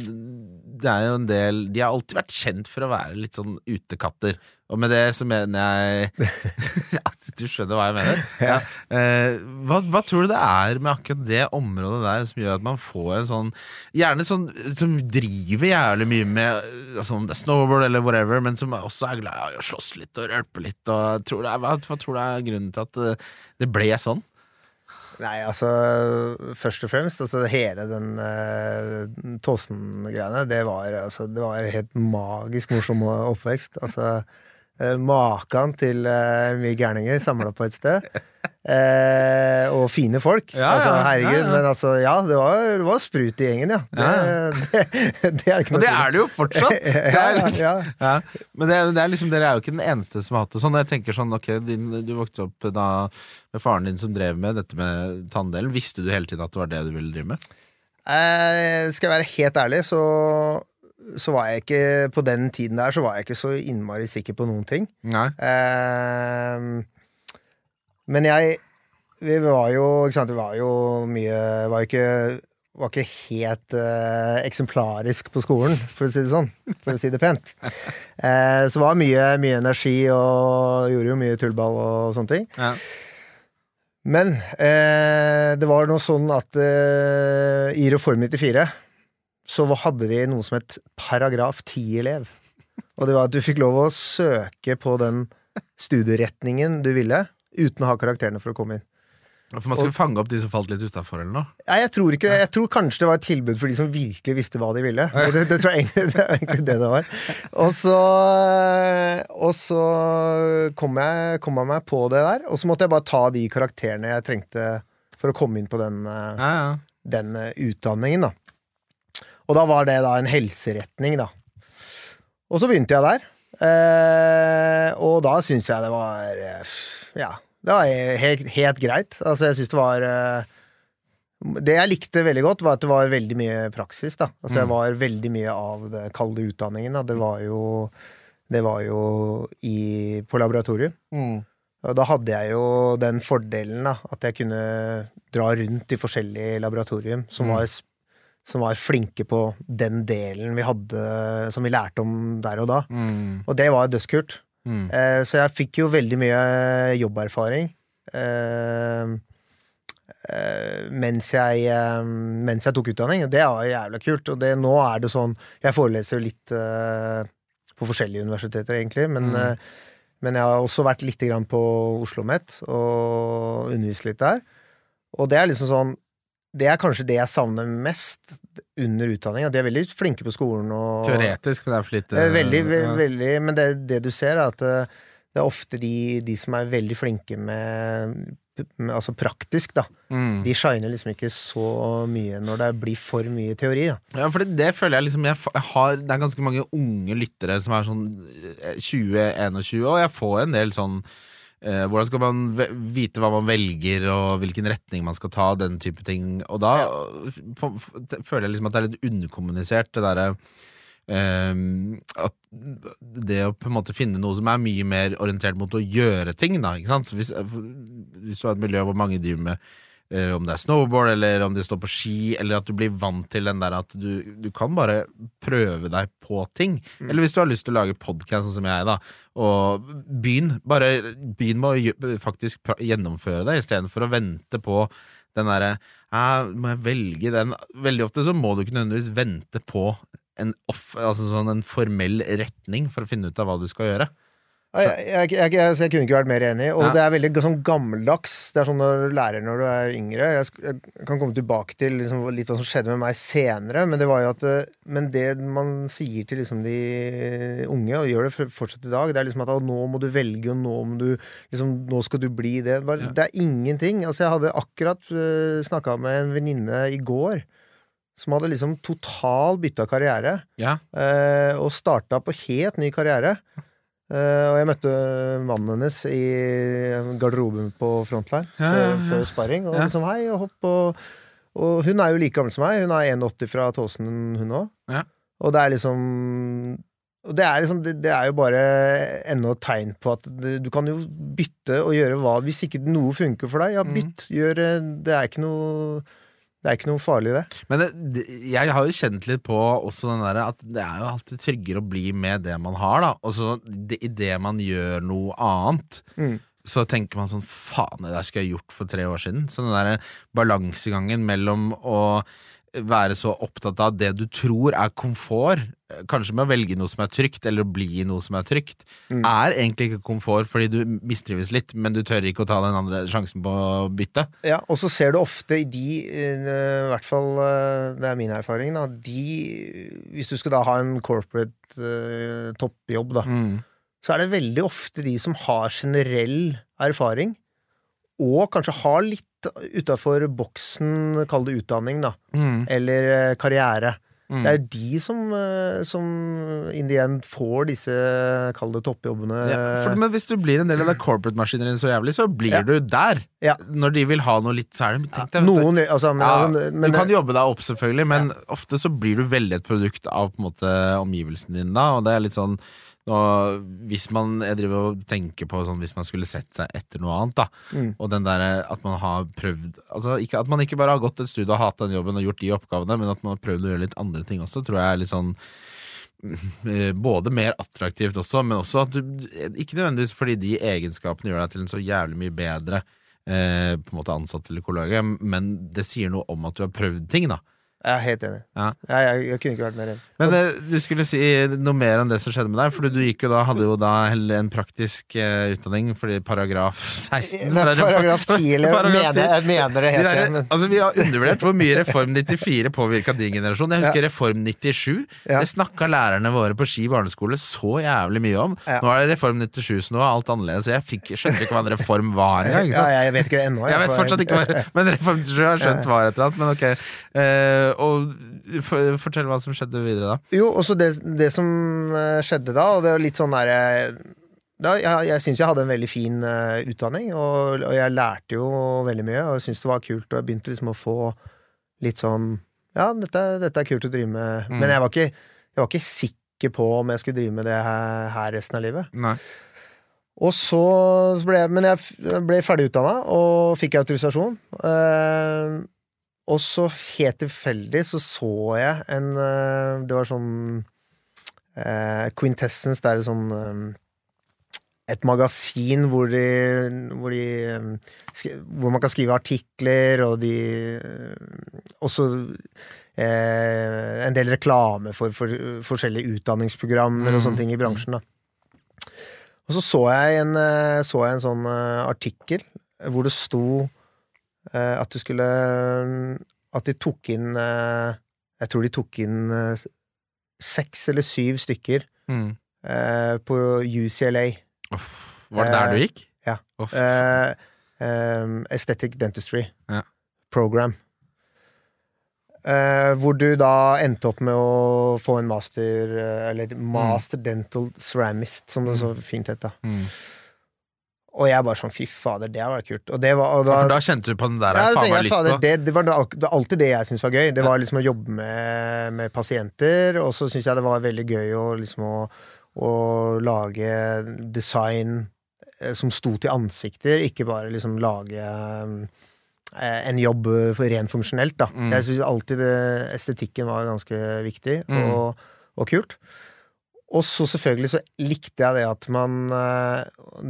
det er jo en del De har alltid vært kjent for å være litt sånn utekatter. Og med det så mener jeg (laughs) Du skjønner hva jeg mener? Ja. Eh, hva, hva tror du det er med akkurat det området der som gjør at man får en sånn Gjerne sånn som driver jævlig mye med eh, altså om det er snowboard eller whatever, men som også er glad i å slåss litt og rølpe litt. Og tror du, hva, hva tror du er grunnen til at eh, det ble sånn? Nei, altså Først og fremst, altså hele den uh, Tåsen-greiene, det altså Det var helt magisk morsom oppvekst. Altså uh, Maken til eh, mye gærninger samla på et sted. Eh, og fine folk. Ja, altså, herregud, ja, ja. men altså, ja, det var, det var sprut i gjengen, ja. Det, (laughs) det, det er ikke Og det er det jo fortsatt! (laughs) Litt, men det, det er liksom, dere er jo ikke den eneste som har hatt det sånn. Jeg tenker sånn, ok, din, Du vokste opp da med faren din som drev med dette med tanndelen. Visste du hele tiden at det var det du ville drive med? Eh, skal jeg være helt ærlig, så, så var jeg ikke På den tiden der så var jeg ikke så innmari sikker på noen ting. Eh, men jeg Vi var jo Ikke sant, vi var jo mye Var jo ikke var ikke helt eh, eksemplarisk på skolen, for å si det sånn. For å si det pent. Eh, så var mye, mye energi og gjorde jo mye tullball og sånne ting. Ja. Men eh, det var noe sånn at eh, i Reform 94 så hadde vi noe som het paragraf 10-elev. Og det var at du fikk lov å søke på den studieretningen du ville, uten å ha karakterene for å komme inn. For man skulle fange opp de som falt litt utafor, eller noe? Nei, jeg tror ikke Jeg tror kanskje det var et tilbud for de som virkelig visste hva de ville. Det, det, tror jeg egentlig, det er egentlig det det var. Og så, og så kom, jeg, kom jeg meg på det der, og så måtte jeg bare ta de karakterene jeg trengte for å komme inn på den, eh, Ja, ja. den eh, utdanningen, da. Og da var det da en helseretning, da. Og så begynte jeg der. Eh, og da syns jeg det var eh, Ja, det var helt, helt greit. Altså, jeg syns det var eh, Det jeg likte veldig godt, var at det var veldig mye praksis, da. Altså, jeg Mm. var veldig mye av det kalde utdanningen, da. Det var jo Det var jo i, på laboratoriet. Og da hadde jeg jo den fordelen da, at jeg kunne dra rundt i forskjellige laboratorium som, Mm. var, som var flinke på den delen vi hadde, som vi lærte om der og da. Mm. Og det var dødskult. Mm. Eh, så jeg fikk jo veldig mye jobberfaring. Eh, eh, mens, jeg, eh, mens jeg tok utdanning, og det var jævla kult. Og det, nå er det sånn Jeg foreleser jo litt eh, på forskjellige universiteter, egentlig, men, Mm. eh, men jeg har også vært litt grann på Oslo OsloMet og undervist litt der. Og det er liksom sånn Det er kanskje det jeg savner mest under utdanning. At de er veldig flinke på skolen. Og, Teoretisk, men det er for lite Eh, Veldig, ve ja. veldig Men det, det du ser, er at eh, det er ofte de, de som er veldig flinke med, med Altså praktisk, da. Mm. De shiner liksom ikke så mye når det blir for mye teori. Da. Ja, for det, det føler jeg liksom jeg, har, Det er ganske mange unge lyttere som er sånn eh, 20-21, og jeg får en del sånn eh, Hvordan skal man vite hva man velger, og hvilken retning man skal ta, den type ting. Og da eh, te- føler jeg liksom at det er litt underkommunisert, det derre eh, at det å på en måte finne noe som er mye mer orientert mot å gjøre ting, da. Ikke sant? Hvis, hvis du har et miljø hvor mange driver med eh, om det er snowboard, eller om de står på ski, eller at du blir vant til den der at du, du kan bare prøve deg på ting. Eller hvis du har lyst til å lage podkast, sånn som jeg, da, og begynn. Bare begynn med å faktisk gjennomføre det, istedenfor å vente på den derre «Ah, Må jeg velge den? Veldig ofte så må du ikke nødvendigvis vente på en, off, altså sånn en formell retning for å finne ut av hva du skal gjøre. Jeg, jeg, jeg, jeg, kunne ikke vært mer enig. Og Ja. det er veldig sånn gammeldags. Det er sånn når du lærer når du er yngre. Jeg, kan komme tilbake til liksom litt hva som skjedde med meg senere, men det var jo at eh, Men det man sier til liksom de unge, og gjør det fortsatt i dag, det er liksom at «Å, nå må du velge, og nå må du liksom, Nå skal du bli det. Bare, Ja. Det er ingenting. Altså, jeg hadde akkurat uh, snakka med en venninne i går. Som hadde liksom total bytta karriere. Ja. Eh, og starta på helt ny karriere. Eh, og jeg møtte mannen hennes i garderoben på Frontline Ja, ja, ja. før sparring. Og Ja. liksom hei og hopp og, og hun er jo like gammel som meg. Hun er 1,80 fra Tåsen, hun òg. Ja. Og det er liksom og det er, liksom, det, er jo bare enda et tegn på at du, du kan jo bytte og gjøre hva Hvis ikke noe funker for deg, ja, Mm. bytt. Gjør eh, Det er ikke noe Det er ikke noe farlig, det. Men det, jeg har jo kjent litt på også den der at det er jo alltid tryggere å bli med det man har, da. Og så det- idet man gjør noe annet, Mm. så tenker man sånn Faen, det der skulle jeg gjort for tre år siden. Så den der balansegangen mellom å være så opptatt av det du tror er komfort, kanskje med å velge noe som er trygt, eller å bli i noe som er trygt, Mm. er egentlig ikke komfort fordi du mistrives litt, men du tør ikke å ta den andre sjansen på å bytte. Ja, og så ser du ofte i de, eh, i hvert fall eh, det er min erfaring, da, de Hvis du skal da ha en corporate eh, toppjobb, da, Mm. så er det veldig ofte de som har generell erfaring, og kanskje har litt utafor boksen, kall det utdanning, da, Mm. eller eh, karriere. Mm. Det er de som, eh, som in the end får disse, kall det toppjobbene. Ja, for, men hvis du blir en del av det corporate-maskineriet så jævlig, så blir Ja. du der. Ja. Når de vil ha noe litt, er tenk deg. Noen, altså, men, men, Du kan jobbe deg opp, selvfølgelig, men ofte så blir du veldig et produkt av på en måte omgivelsene dine da, og det er litt sånn nå, hvis man, Jeg driver og tenker på sånn hvis man skulle sett seg etter noe annet, da. Mm. Og den derre at man har prøvd altså ikke, At man ikke bare har gått et studie og hatt den jobben og gjort de oppgavene, men at man har prøvd å gjøre litt andre ting også, tror jeg er litt sånn (laughs) eh, både mer attraktivt også, men også at du Ikke nødvendigvis fordi de egenskapene gjør deg til en så jævlig mye bedre eh, på en måte ansatt eller kollega, men det sier noe om at du har prøvd ting, da. Jeg er helt enig. Ja. Jeg, jeg, jeg kunne ikke vært mer enig. Men eh, du skulle si noe mer om det som skjedde med deg, for du gikk jo da, hadde jo da heller en praktisk eh, utdanning fordi paragraf 16 Nei, paragraf 10, (laughs) eller Paragraf mener, 10. jeg mener det De helt der, altså Vi har undervurdert hvor mye Reform 94 påvirka din generasjon. Jeg husker Reform 97. Ja. Det snakka lærerne våre på Ski barneskole så jævlig mye om. Ja. Nå er det Reform 97, så nå er alt annerledes. Jeg fikk, skjønte ikke hva en reform var engang. Ja, jeg vet ikke det ennå. Jeg vet fortsatt ikke hva Men Reform 97 har jeg skjønt var et eller annet. Men ok. Eh, og for, Fortell hva som skjedde videre da. Jo, også det, det som eh, skjedde da, og det var litt sånn derre da, Jeg, jeg syns jeg hadde en veldig fin uh, utdanning, og, og jeg lærte jo veldig mye, og syntes det var kult, og jeg begynte liksom å få litt sånn Ja, dette, dette er kult å drive med, Mm. men jeg var, ikke, jeg var ikke sikker på om jeg skulle drive med det her, her resten av livet. Nei. Og så ble jeg Men jeg ble ferdig utdanna og fikk autorisasjon. Eh, og så helt tilfeldig så så jeg en eh, Det var sånn eh, Quintessence, det er et sånn eh, et magasin hvor de, hvor, de eh, hvor man kan skrive artikler, og de Også eh, en del reklame for, for forskjellige utdanningsprogrammer og Mm, sånne ting i bransjen. da og så så jeg en, så jeg en sånn artikkel hvor det sto at du skulle At de tok inn eh, Jeg tror de tok inn eh, seks eller syv stykker Mm. eh, på UCLA. Uff. Var det der du gikk? ja. Uff. Eh, eh, Aesthetic Dentistry Ja. Program. Uh, hvor du da endte opp med å få en master uh, Eller master dental ceramist, som det så fint het. da Mm. Og jeg bare sånn fy fader, det hadde vært kult. Og det var, og Ja, da, for da kjente du på den der ja, faen meg lyst på. det, det var alltid det jeg syntes var gøy. Det var liksom å jobbe med, med pasienter, og så syns jeg det var veldig gøy å liksom å, å lage design eh, som sto til ansikter, ikke bare liksom lage eh, en jobb for ren funksjonelt, da. Mm. Jeg syns alltid det, estetikken var ganske viktig Mm. og, og kult. Og så selvfølgelig så likte jeg det at man eh,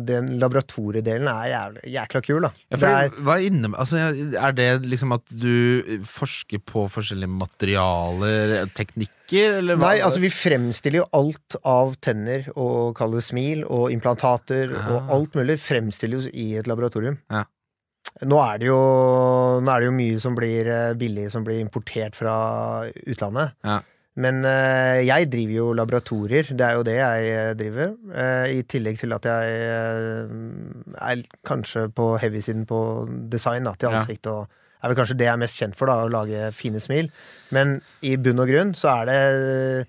Den laboratoriedelen er jævlig, jækla kul, da. Ja, Det er, hva inne, altså, er det liksom at du forsker på forskjellige materialer, teknikker, eller hva? Nei, altså vi fremstiller jo alt av tenner og kaller det smil og implantater og Ah. alt mulig fremstilles i et laboratorium. Ja. Nå er, det jo, nå er det jo mye som blir eh, billig som blir importert fra utlandet. Ja. Men eh, jeg driver jo laboratorier, det er jo det jeg eh, driver. eh, I tillegg til at jeg er kanskje på heavy-siden på design da, til Ja. og er vel kanskje det jeg er mest kjent for, da, å lage fine smil. Men i bunn og grunn så er det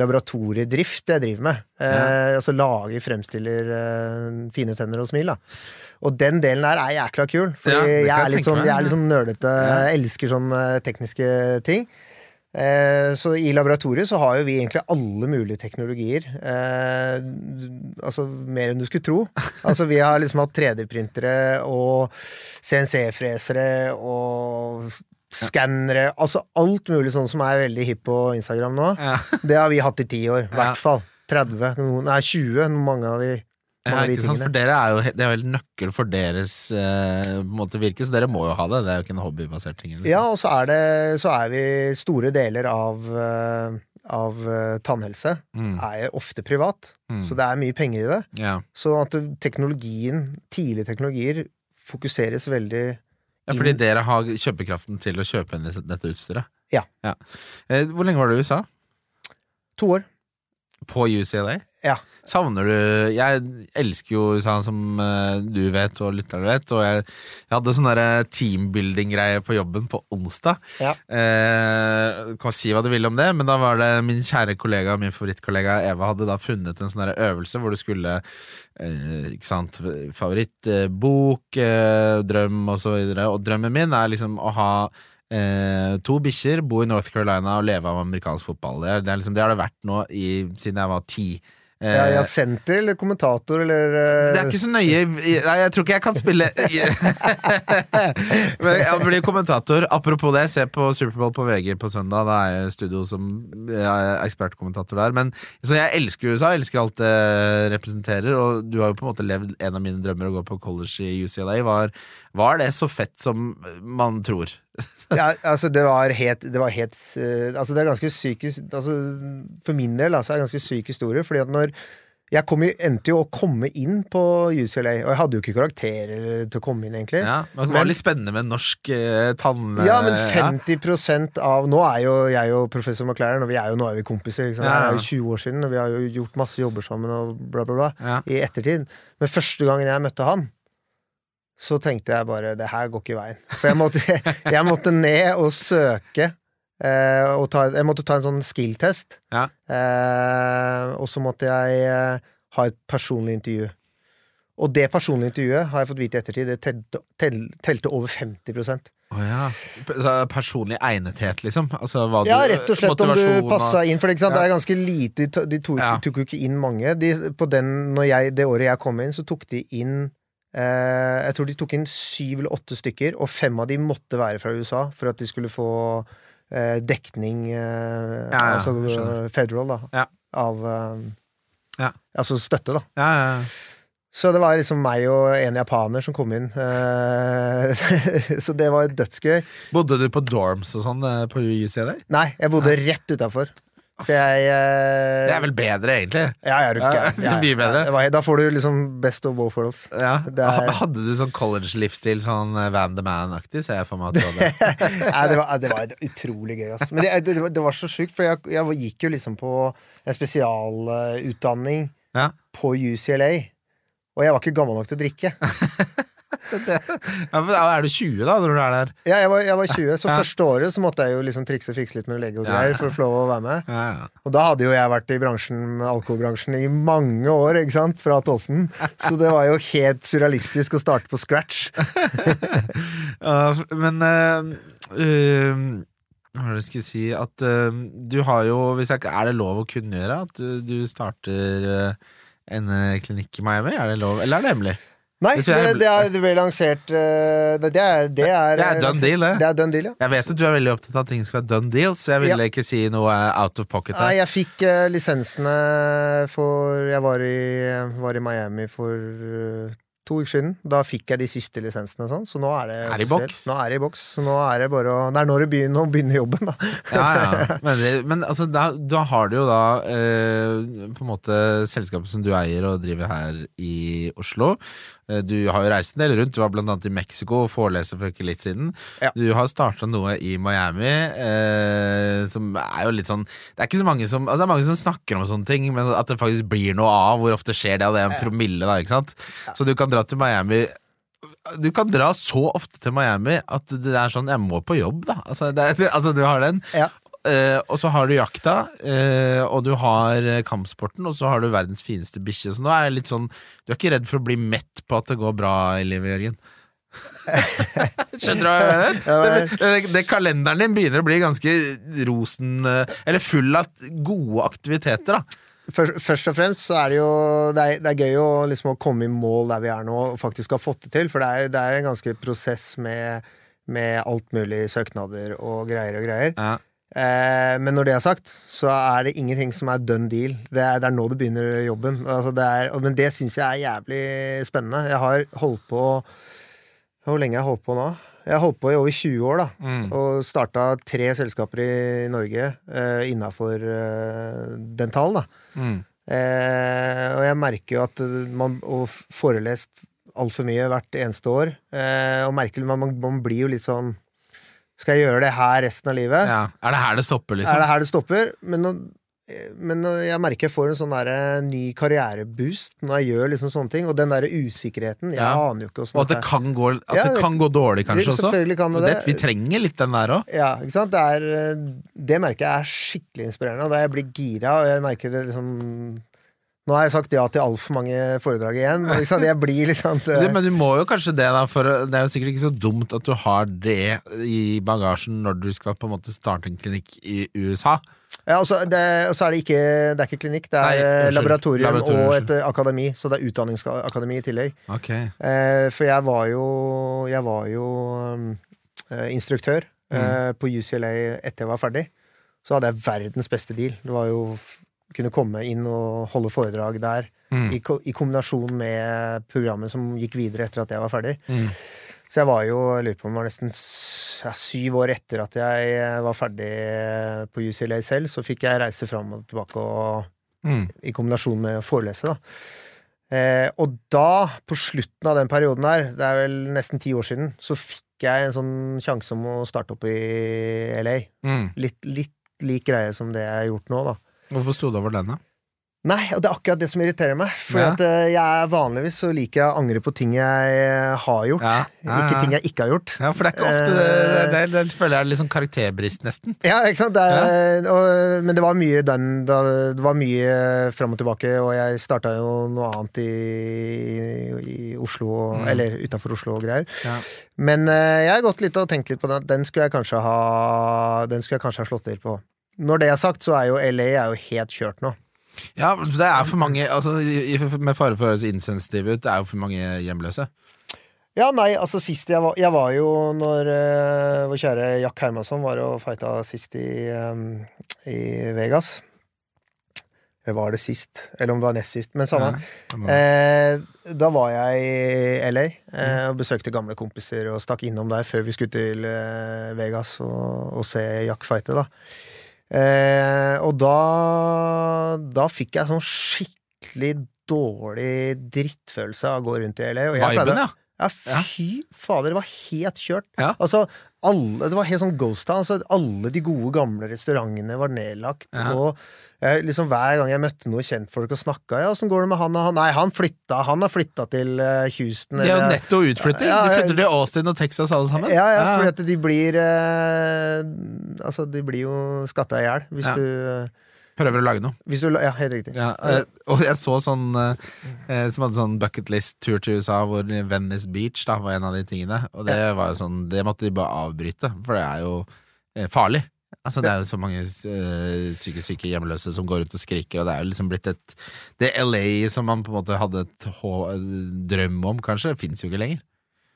laboratoriedrift jeg driver med. Eh, altså lager, fremstiller eh, fine tenner og smil, da. Og den delen der er jækla kul. Fordi Ja, jeg, jeg er litt sånn, jeg er litt sånn nerdete. Ja. Elsker sånne tekniske ting. Eh, så i laboratoriet så har jo vi egentlig alle mulige teknologier. Eh, altså mer enn du skulle tro. Altså vi har liksom hatt 3D-printere og CNC-fresere og skannere. Altså alt mulig sånn som er veldig hipp på Instagram nå. Ja. Det har vi hatt i ti år. I hvert fall. 30, noen, nei 20, mange av de, Ja, ikke sant? For dere er jo Det er vel nøkkel for deres eh, måte virke, så dere må jo ha det. Det er jo ikke en hobbybasert ting. Liksom. Ja, og så er, det, så er vi store deler av, eh, av eh, tannhelse Mm. er ofte privat, Mm. så det er mye penger i det. ja. Så at teknologien, tidlige teknologier, fokuseres veldig ja, fordi dere har kjøpekraften til å kjøpe inn dette dette utstyret. Ja. ja. hvor lenge var du i USA? To år. På UCLA? Ja. Savner du Jeg elsker jo USA, som eh, du vet og lytterne vet. Og jeg, jeg hadde sånn teambuilding-greie på jobben på onsdag. Ja. Eh, kan si hva du vil om det, men da var det min kjære kollega, min favorittkollega Eva, hadde da funnet en sånn øvelse hvor du skulle eh, Ikke sant Favorittbok, eh, drøm og så videre. Og drømmen min er liksom å ha Eh, to bikkjer, bo i North Carolina og leve av amerikansk fotball. Det, er, det, er liksom, det har det vært nå i, siden jeg var ti. Eh, Ja, ja, senter eller kommentator eller eh, det er ikke så nøye Nei, jeg tror ikke jeg kan spille (laughs) Men Jeg blir kommentator. Apropos det, se på Superbowl på VG på søndag. Da er jeg i studio som jeg er ekspertkommentator der. Men, så jeg elsker USA, jeg elsker alt det representerer. Og du har jo på en måte levd en av mine drømmer å gå på college i UCLA. Var, var det så fett som man tror? Ja, altså det var helt, det var helt eh, Altså det er ganske syk altså, For min del altså, er det ganske syk historie, fordi at når jeg kom endte jo å komme inn på UCLA, og jeg hadde jo ikke karakterer til å komme inn, egentlig. Ja, men Det var litt spennende med norsk eh, tann... Ja, men 50% av Nå er jo jeg og professor McLaren, og vi er jo, nå er vi kompiser. Ikke sant? Ja, ja. Det er jo 20 år siden, og vi har jo gjort masse jobber sammen og bla, bla, bla. Ja. I ettertid. Men første gangen jeg møtte han, så tenkte jeg bare det her går ikke i veien. For jeg måtte, (laughs) jeg måtte ned og søke. Eh, og ta, jeg måtte ta en sånn skill-test. Ja. Eh, og så måtte jeg eh, ha et personlig intervju. Og det personlige intervjuet har jeg fått vite i ettertid, det telte, tel, telte over 50 Å ja. Så personlig egnethet, liksom? Altså, Ja, rett og slett om du passa inn. For sant? Ja. det er ganske lite De to- De tok, Ja. tok jo ikke inn mange. De, på den, når jeg, det året jeg kom inn, så tok de inn Jeg tror de tok inn syv eller åtte stykker, og fem av de måtte være fra USA for at de skulle få eh, dekning eh, Ja, ja, Altså eh, federal, da. Ja. Av eh, Ja. Altså støtte, da. Ja, ja, ja. Så det var liksom meg og en japaner som kom inn. Eh, (laughs) så det var dødsgøy. Bodde du på dorms og sånn eh, på UCLA? Nei, jeg bodde rett utafor. Så jeg eh, Det er vel bedre, egentlig? Ja, jeg er ikke Ja, (laughs) det er mye bedre. Ja, Da får du liksom best of both worlds. Ja. Det er- Hadde du sånn college-livsstil, sånn eh, Van the Man-aktig? Ser jeg for meg at du hadde. (laughs) Nei, det, var, det var utrolig gøy, altså. Men det, det, var- det var så sjukt, for jeg, jeg gikk jo liksom på en spesialutdanning Ja. på UCLA. Og jeg var ikke gammel nok til å drikke. (laughs) Ja, men er du 20 da, når du er der? Ja, jeg var, jeg var 20, så Ja. første året så måtte jeg jo liksom trikse og fikse litt med lege og Ja. greier for å få lov å være med. Ja, ja. Og da hadde jo jeg vært i bransjen, alkoholbransjen i mange år, ikke sant, fra Tåsen. Så det var jo helt surrealistisk å starte på scratch. (laughs) Ja, men uh, uh, Hva var det jeg skulle si At eh, du har jo hvis jeg, Er det lov å kunngjøre at du, du starter eh, en eh, klinikk i Miami? Er det lov, eller er det hemmelig? Nei, det, er- det, er, det ble lansert eh, Det, det er Det er, Det er done deal, det. Det er done deal, ja. Jeg vet at du er veldig opptatt av at ting skal være done deal, så jeg ville Ja. ikke si noe out of pocket Nei, jeg fikk eh, lisensene for Jeg var i, var i Miami for eh, to uker siden. Da fikk jeg de siste lisensene og sånn, så nå er det Er i boks? Nå er det i boks. Så nå er det bare å Det er når det begynner å begynne jobben, da. Ja, ja. (laughs) Men, det, men altså, da, da har du jo da eh, på en måte selskapet som du eier og driver her i Oslo. Eh, Du har jo reist en del rundt. Du var blant annet i Mexico og foreleser for ikke litt siden. Ja. Du har starta noe i Miami eh, som er jo litt sånn Det er ikke så mange som altså Det er mange som snakker om sånne ting, men at det faktisk blir noe av. Hvor ofte skjer det? Og det er en promille, da, ikke sant? Så du kan dra til Miami du kan dra så ofte til Miami at det er sånn Jeg må på jobb, da. Altså, det, altså du har den. Ja. Eh, og så har du jakta, eh, og du har eh, kampsporten, og så har du verdens fineste bikkje. Så nå er jeg litt sånn Du er ikke redd for å bli mett på at det går bra i livet, Jørgen? (laughs) Skjønner du hva jeg mener? Det, kalenderen din begynner å bli ganske rosen... eh, Eller full av gode aktiviteter, da. Først, først og fremst så er det jo Det er, det er gøy å, liksom, å komme i mål der vi er nå, og faktisk ha fått det til. For det er, det er en ganske prosess med, med alt mulig søknader og greier og greier. Ja. Eh, men når det er sagt, så er det ingenting som er done deal. Det er, det er nå det begynner jobben. Altså det men det syns jeg er jævlig spennende. Jeg har holdt på Hvor lenge har jeg holdt på nå? Jeg har holdt på i over 20 år, da. Mm. Og starta tre selskaper i Norge uh, innafor uh, dental, da. Mm. Uh, og jeg merker jo at man Og forelest altfor mye hvert eneste år. Uh, og merker man, man, man blir jo litt sånn Skal jeg gjøre det her resten av livet? Ja. Er det her det stopper, liksom? Er det her det stopper? Men, nå, eh, men jeg merker jeg får en sånn der, ny karriereboost når jeg gjør liksom sånne ting. Og den der usikkerheten Jeg Ja. aner jo ikke åssen Og at det kan gå, at Ja, det kan gå dårlig, kanskje, også? Kan det det. vi trenger litt den der òg. Ja, ikke sant? Det, er, eh, det merker jeg er skikkelig inspirerende. Og da jeg blir gira, og jeg merker det liksom Nå har jeg sagt ja til altfor mange foredrag igjen. og Ikke? Jeg blir liksom (laughs) det, Men du må jo kanskje det, da, for det er jo sikkert ikke så dumt at du har det i bagasjen når du skal på en måte starte en klinikk i USA. ja, og så er det ikke Det er ikke klinikk, det er Nei, eh, laboratorium, Laboratorium, og et eh, akademi. Så det er utdanningsakademi i tillegg. Okay. Eh, for jeg var jo Jeg var jo instruktør Mm. på UCLA etter jeg var ferdig. Så hadde jeg verdens beste deal. Det var jo kunne komme inn og holde foredrag der. Mm. I, ko i kombinasjon med programmet som gikk videre etter at jeg var ferdig. Mm. Så jeg var jo, jeg lurer på om det var nesten ja, syv år etter at jeg eh, var ferdig på UCLA selv, så fikk jeg reise fram og tilbake og Mm. i kombinasjon med å forelese, da. Eh, og da, på slutten av den perioden her, det er vel nesten ti år siden, så fikk jeg en sånn sjanse om å starte opp i LA. Mm. Litt, litt lik greie som det jeg har gjort nå, da. Hvorfor sto det over den, da? Nei, og det er akkurat det som irriterer meg. For Ja. at eh, jeg vanligvis så liker jeg å angre på ting jeg eh, har gjort, Ja, ja, ikke ting jeg ikke har gjort. Ja, for det er ikke ofte det, det, det, det, føler jeg er litt sånn karakterbrist, nesten. Ja, ikke sant? Er, og, men det var mye den da, Det var mye fram og tilbake, og jeg starta jo noe annet i, i Oslo, Mm. eller utafor Oslo og greier. Men eh, jeg har gått litt og tenkt litt på den. Den skulle jeg kanskje ha Den skulle jeg kanskje ha slått til på. Når det er sagt, så er jo LA er jo helt kjørt nå. Ja, det er for mange altså, Med fare for å høres insensitiv ut, det er jo for mange hjemløse. Ja, nei, altså sist jeg var Jeg var jo når uh, vår kjære Jack Hermansson var og fighta sist i, um, i Vegas. Eller var det sist? Eller om det var nest sist. Men samme. Ja. Eh, da var jeg i LA eh, og besøkte gamle kompiser og stakk innom der før vi skulle til eh, Vegas og, og se Jack fighte, da. Eh, og da Da fikk jeg sånn skikkelig dårlig drittfølelse av å gå rundt i LA. Og jeg pleide- ja. ja, fy fader, det var helt kjørt. Ja. Altså, alle, det var helt sånn ghost town. Så alle de gode, gamle restaurantene var nedlagt. Ja. Og jeg, liksom Hver gang jeg møtte noen kjentfolk og snakka Ja, åssen går det med han og han? Nei, han flytta Han har flytta til uh, Houston. Det er jo netto utflytting. Ja, De flytter til Austin og Texas alle sammen. ja, ja, fordi at de blir eh, Altså, de blir jo skatta i hjel hvis du Prøver å lage noe. Hvis du Ja, helt riktig. Ja, eh, og jeg så sånn eh, eh, Som hadde sånn bucketlist-tur til USA, hvor Venice Beach da var en av de tingene. Og det var jo sånn Det måtte de bare avbryte, for det er jo eh, farlig. Altså Det er jo så mange øh, psykisk syke hjemløse som går rundt og skriker, og det er jo liksom blitt et Det LA som man på en måte hadde et drøm om, kanskje, fins jo ikke lenger.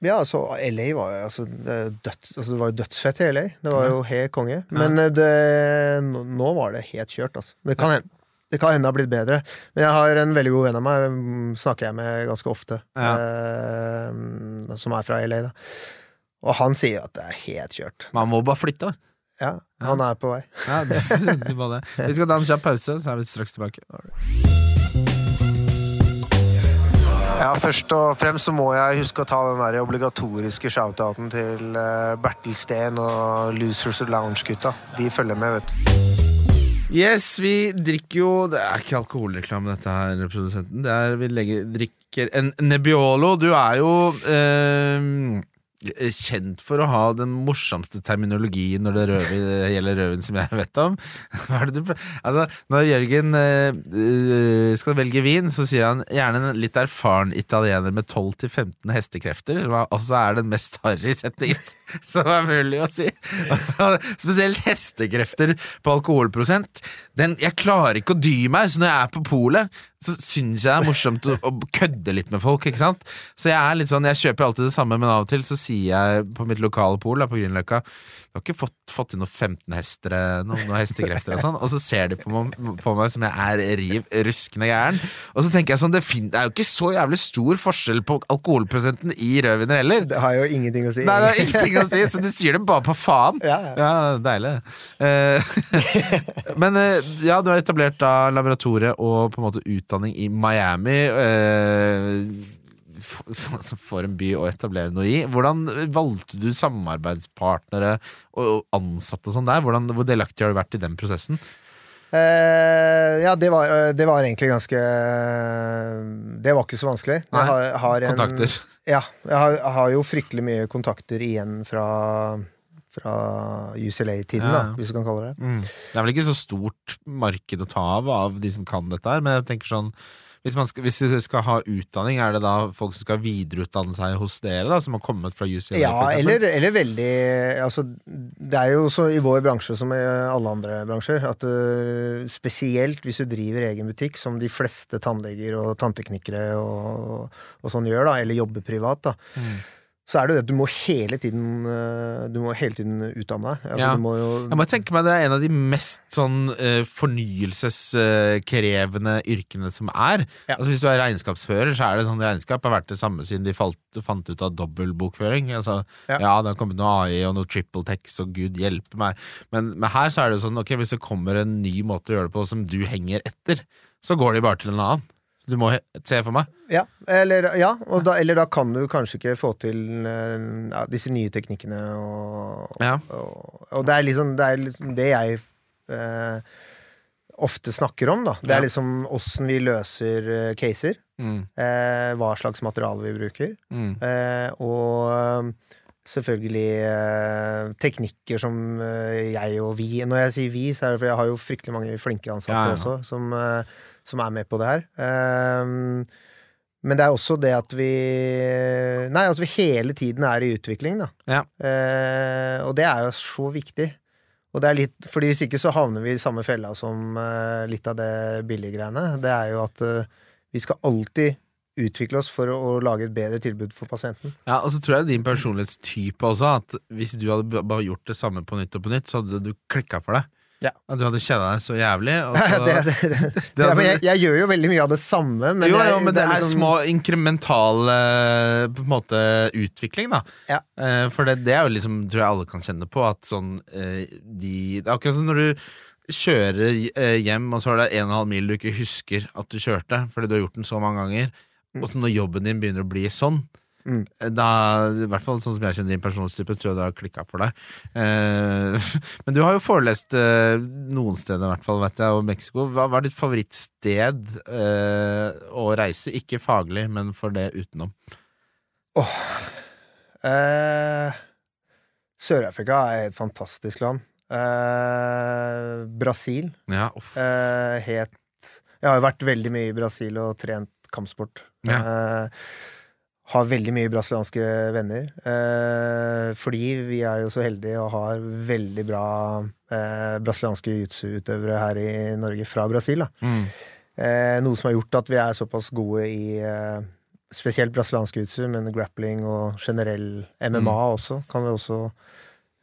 Ja, altså, LA var jo altså, døds, altså, det var jo dødsfett i LA. Det var jo helt konge. Men eh, det, nå, var det helt kjørt, altså. Det kan hende. Det kan hende det har blitt bedre. Men jeg har en veldig god venn av meg, mm, snakker jeg med ganske ofte, Ja. eh, som er fra LA, da. Og han sier at det er helt kjørt. Man må bare flytte. Ja, han er på vei. Ja, det, (laughs) det. Vi skal ta en kjapp pause, så er vi straks tilbake. Ja, Først og fremst så må jeg huske å ta den der obligatoriske shoutouten til uh, Bertil Steen og Losers Lounge-gutta. De følger med, vet du. Yes, vi drikker jo Det er ikke alkoholreklame, dette her, produsenten. Det er, vi legger, drikker en Nebbiolo. Du er jo eh, eh, kjent for å ha den morsomste terminologien når det rødvin, (laughs) gjelder røven som jeg vet om. (laughs) Altså, når Jørgen eh, eh, skal velge vin, så sier han gjerne en litt erfaren italiener med 12-15 hestekrefter, som også er den mest harry setningen som (laughs) er mulig å si. Spesielt hestekrefter på alkoholprosent. Den, jeg klarer ikke å dy meg, så når jeg er på polet, så syns jeg det er morsomt å, å kødde litt med folk. ikke sant? Så jeg er litt sånn, jeg kjøper alltid det samme, men av og til så sier jeg på mitt lokale pol da, på Grünerløkka Du har ikke fått, fått inn noen 15-hestere, noen, noen hestekrefter og sånn, og så ser de på på meg som jeg er riv ruskende gæren. Og så tenker jeg sånn, det, det er jo ikke så jævlig stor forskjell på alkoholprosenten i rødviner heller. Det har jo ingenting å si. Nei, det har ingenting å si, så du sier det bare på faen. Ja, ja. Ja, deilig. Uh, (laughs) men eh, ja, du har etablert da laboratoriet og på en måte utdanning i Miami. eh, f- f- For en by å etablere noe i. Hvordan valgte du samarbeidspartnere og ansatte og sånn der? Hvordan, hvor delaktig har du vært i den prosessen? Eh, ja, det var, det var egentlig ganske Det var ikke så vanskelig. Nei, har, har en, Kontakter. Ja. Jeg har, har jo fryktelig mye kontakter igjen fra, fra UCLA-tiden, Ja. da, hvis du kan kalle det det. Mm. Det er vel ikke så stort marked å ta av av de som kan dette her, men jeg tenker sånn hvis, man skal, hvis de skal ha utdanning, er det da folk som skal videreutdanne seg hos dere, da, som har kommet fra UCLA? Ja, eller, eller veldig Altså, det er jo så i vår bransje som i alle andre bransjer, at uh, spesielt hvis du driver egen butikk, som de fleste tannleger og tannteknikere og, og sånn gjør, da, eller jobber privat, da, Mm. Så er det det at du må hele tiden øh, Du må hele tiden utdanne deg. Altså, Ja. må jo Jeg må tenke meg Det er en av de mest sånn eh, fornyelseskrevende yrkene som er. Ja. Altså Hvis du er regnskapsfører, så er det sånn regnskap har vært det samme siden de falt, fant ut av dobbeltbokføring. Altså, ja. Ja. det har kommet noe AI og noe triple text, og gud hjelpe meg. Men, men her så er det sånn, ok, hvis det kommer en ny måte å gjøre det på som du henger etter, så går de bare til en annen. Så du må se for meg. Ja, eller, ja da, eller da kan du kanskje ikke få til øh, ja, disse nye teknikkene og, Ja. og, og det er liksom det, er liksom det jeg eh, ofte snakker om, da. Det er liksom åssen vi løser eh, caser. Mm. Eh, hva slags materiale vi bruker. Mm. Eh, og eh, selvfølgelig eh, teknikker som eh, jeg og vi Når jeg sier vi, så er det fordi jeg har jo fryktelig mange flinke ansatte Ja, ja. også, som, eh, som er med på det her. Eh, men det er også det at vi Nei, altså vi hele tiden er i utvikling, da. Ja. Eh, og det er jo så viktig. Og det er litt, fordi Hvis ikke så havner vi i samme fella som litt av det billiggreiene. Det er jo at vi skal alltid utvikle oss for å, lage et bedre tilbud for pasienten. Ja, og så tror jeg din personlighetstype også, at hvis du hadde bare gjort det samme på nytt og på nytt, så hadde du klikka for det. Ja. At du hadde kjeda deg så jævlig. (laughs) Så, det, det, det, er (laughs) ja, altså- men jeg, jeg gjør jo veldig mye av det samme, men, jo, jo, men det er liksom- små inkrementale på en måte utvikling, da. Ja. Eh, for det, det er jo liksom, tror jeg alle kan kjenne på, at sånn eh, de Det er akkurat som når du kjører eh, hjem, og så er det en og en halv mil du ikke husker at du kjørte, fordi du har gjort den så mange ganger. Og så når jobben din begynner å bli sånn, Mm. da, i hvert fall sånn som jeg kjenner din personlighetstype, tror jeg det har klikka for deg. Eh, (laughs) men du har jo forelest eh, noen steder, i hvert fall, vet jeg, og Mexico. Hva hva er ditt favorittsted eh, å reise? Ikke faglig, men for det utenom. Eh, Sør-Afrika er et fantastisk land. Eh, Brasil Ja, eh, het Jeg har jo vært veldig mye i Brasil og trent kampsport. Eh, har veldig mye brasilianske venner. Eh, fordi vi er jo så heldige og har veldig bra eh, brasilianske jiu-jitsu-utøvere her i Norge fra Brasil. Da. Mm. Noe som har gjort at vi er såpass gode i spesielt brasiliansk jiu-jitsu, men grappling og generell MMA Mm. også kan vi også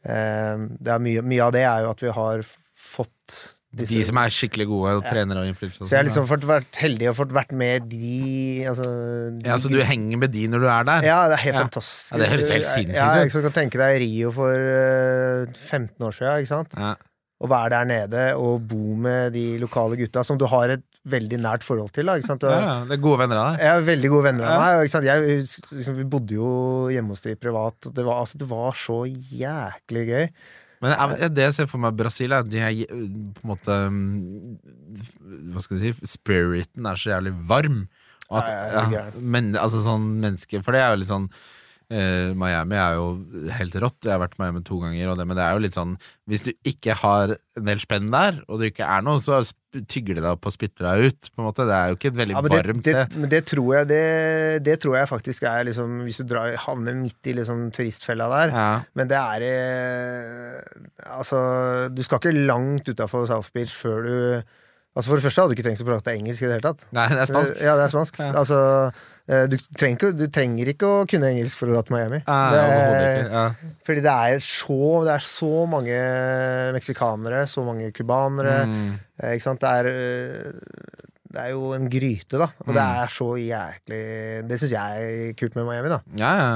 eh, det er mye, mye av det er jo at vi har fått disse De som er skikkelig gode og trenere og influensere. Så jeg har liksom fått vært heldig og fått vært med de altså, de, Ja, Så du henger med de når du er der? Ja, det er helt Ja. fantastisk. Ja, det høres helt sinnssykt Ja, ut. Ja, du kan tenke deg Rio for uh, 15 år siden, ikke sant? Ja. Å være der nede og bo med de lokale gutta som du har et veldig nært forhold til. Da, ikke sant? Du, Ja, ja, det er gode venner av deg. Jeg er veldig gode venner av meg. Ikke sant? Jeg, liksom, vi bodde jo hjemme hos de privat. og Det var, altså, det var så jæklig gøy. Men jeg- det jeg ser for meg Brasil, er at de er på en måte mm, Hva skal du si Spiriten er så jævlig varm. At, ja, men, altså sånn menneske For det er jo litt sånn Eh, Miami er jo helt rått. Jeg har vært i Miami to ganger, og det, men det er jo litt sånn Hvis du ikke har en del spenn der, og det ikke er noe, så tygger de deg opp og spytter deg ut. På en måte. Det er jo ikke et veldig Ja, varmt det, sted. men det tror jeg det, det tror jeg faktisk er liksom Hvis du drar, havner midt i liksom turistfella der. Ja. Men det er eh, Altså, du skal ikke langt utafor South Beach før du Altså For det første hadde du ikke trengt å prate engelsk i det hele tatt. Nei, det er spansk. Ja, det er spansk. Ja. Altså, eh, du trenger, ikke, du trenger ikke å kunne engelsk for å dra til Miami. Ja, Det- ikke. Ja. fordi det er så Det er så mange meksikanere, så mange cubanere. Mm. Eh, Ikke sant? Det er, eh, det er jo en gryte, da. Og det Mm. er så jæklig Det syns jeg er kult med Miami, da. Ja, ja.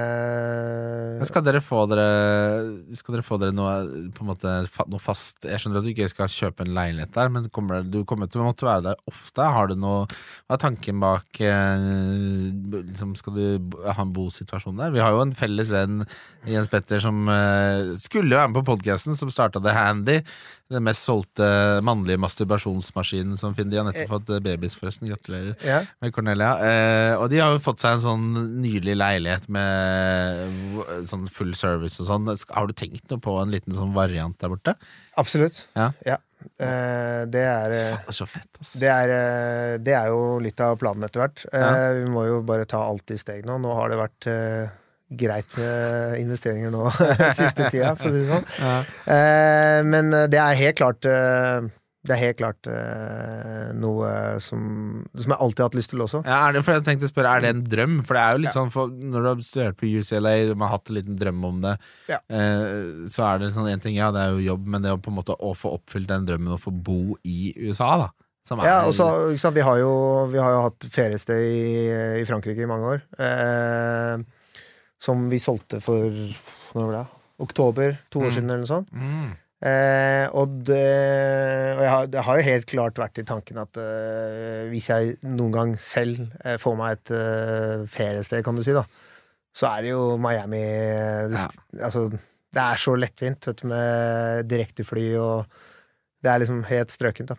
Eh, skal dere få dere Skal dere få dere noe, på en måte, noe fast Jeg skjønner at du ikke skal kjøpe en leilighet der, men kommer, du kommer til å måtte være der ofte. Har du noe Hva er tanken bak eh, liksom, Skal du ha en bosituasjon der? Vi har jo en felles venn, Jens Petter, som eh, skulle være med på podkasten, som starta The Handy. Den mest solgte mannlige masturbasjonsmaskinen som finner. De har nettopp fått babies, babys, forresten. Gratulerer ja. med Cornelia. Eh, og de har jo fått seg en sånn nydelig leilighet med sånn full service og sånn. Har du tenkt noe på en liten sånn variant der borte? Absolutt. Ja. Eh, det er eh, Faen, så fett, altså. det er, eh, det er jo litt av planen etter hvert. Eh, Vi må jo bare ta alt i steg nå. Nå har det vært eh, greit med investeringer nå (laughs) (laughs) siste tida, for å si det sånn. Ja. Eh, men eh, det er helt klart eh, Det er helt klart eh, noe som, som jeg alltid har hatt lyst til også. Ja, er det, for jeg tenkte å spørre, er det en drøm? For det er jo litt Ja. sånn for Når du har studert på UCLA, man har hatt en liten drøm om det, Ja. eh, så er det sånn en ting, ja, det er jo jobb, men det å på en måte å få oppfylt den drømmen å få bo i USA, da. Som er, Ja, og så, vi, har jo, vi har jo hatt feriested i, i Frankrike i mange år. Eh, som vi solgte for når var det? oktober, to år Mm. siden eller noe sånt. mm. Eh, og det, og jeg har, det har jo helt klart vært i tanken at eh, hvis jeg noen gang selv eh, får meg et eh, feriested, kan du si, da, så er det jo Miami det, altså, det er så lettvint vet du, med direktefly, og det er liksom helt strøkent, da.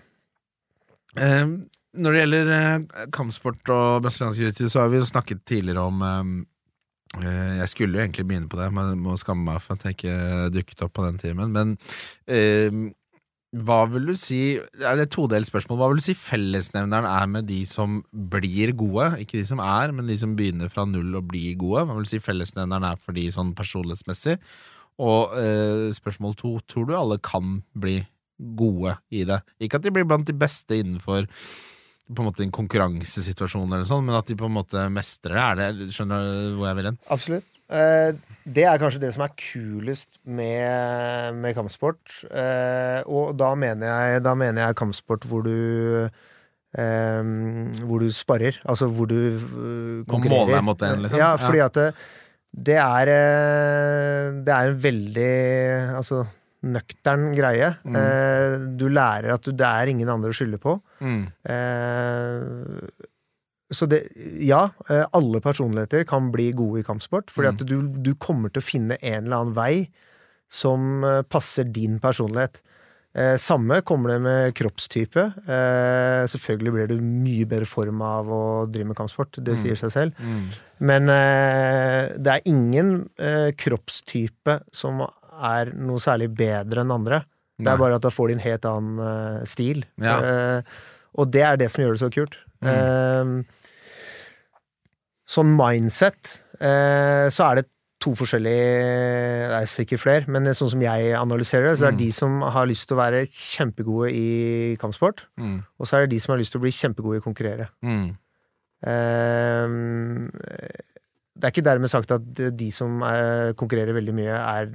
Eh, når det gjelder eh, kampsport og brasiliansk jiu-jitsu, så har vi jo snakket tidligere om eh, eh, Jeg skulle jo egentlig begynne på det, men må skamme meg for at jeg ikke dukket opp på den timen. Men eh, hva vil du si Er det et todelt spørsmål? Hva vil du si fellesnevneren er med de som blir gode? Ikke de som er, men de som begynner fra null og blir gode. Hva vil du si fellesnevneren er for de sånn personlighetsmessig? Og eh, spørsmål to, tror du alle kan bli gode i det? Ikke at de blir blant de beste innenfor på en måte en konkurransesituasjon, eller sånn, men at de på en måte mestrer det. Er det skjønner du hvor jeg vil hen? Absolutt. Eh, det er kanskje det som er kulest med, med kampsport. Eh, og da mener, jeg, da mener jeg kampsport hvor du eh, Hvor du sparer. Altså hvor du konkurrerer konkurrerer. måler deg mot en, liksom? Ja, Ja. fordi at det, det er eh, Det er en veldig Altså nøktern greie. Mm. Eh, du lærer at du, det er ingen andre å skylde på. Mm. Eh, så det, ja, eh, alle personligheter kan bli gode i kampsport, fordi Mm. at du, du kommer til å finne en eller annen vei som eh, passer din personlighet. Eh, samme kommer det med kroppstype. Eh, selvfølgelig blir du mye bedre form av å drive med kampsport, det Mm. sier seg selv. Mm. Men eh, det er ingen eh, kroppstype som er noe særlig bedre enn andre. Det er bare at da får de en helt annen uh, stil. Ja. Uh, og det er det som gjør det så kult. Mm. Uh, sånn mindset, så er det to forskjellige Det er sikkert flere, men sånn som jeg analyserer det, så er Mm. det de som har lyst til å være kjempegode i kampsport, Mm. og så er det de som har lyst til å bli kjempegode i å konkurrere. Mm. Ehm, det er ikke dermed sagt at de som konkurrerer veldig mye, er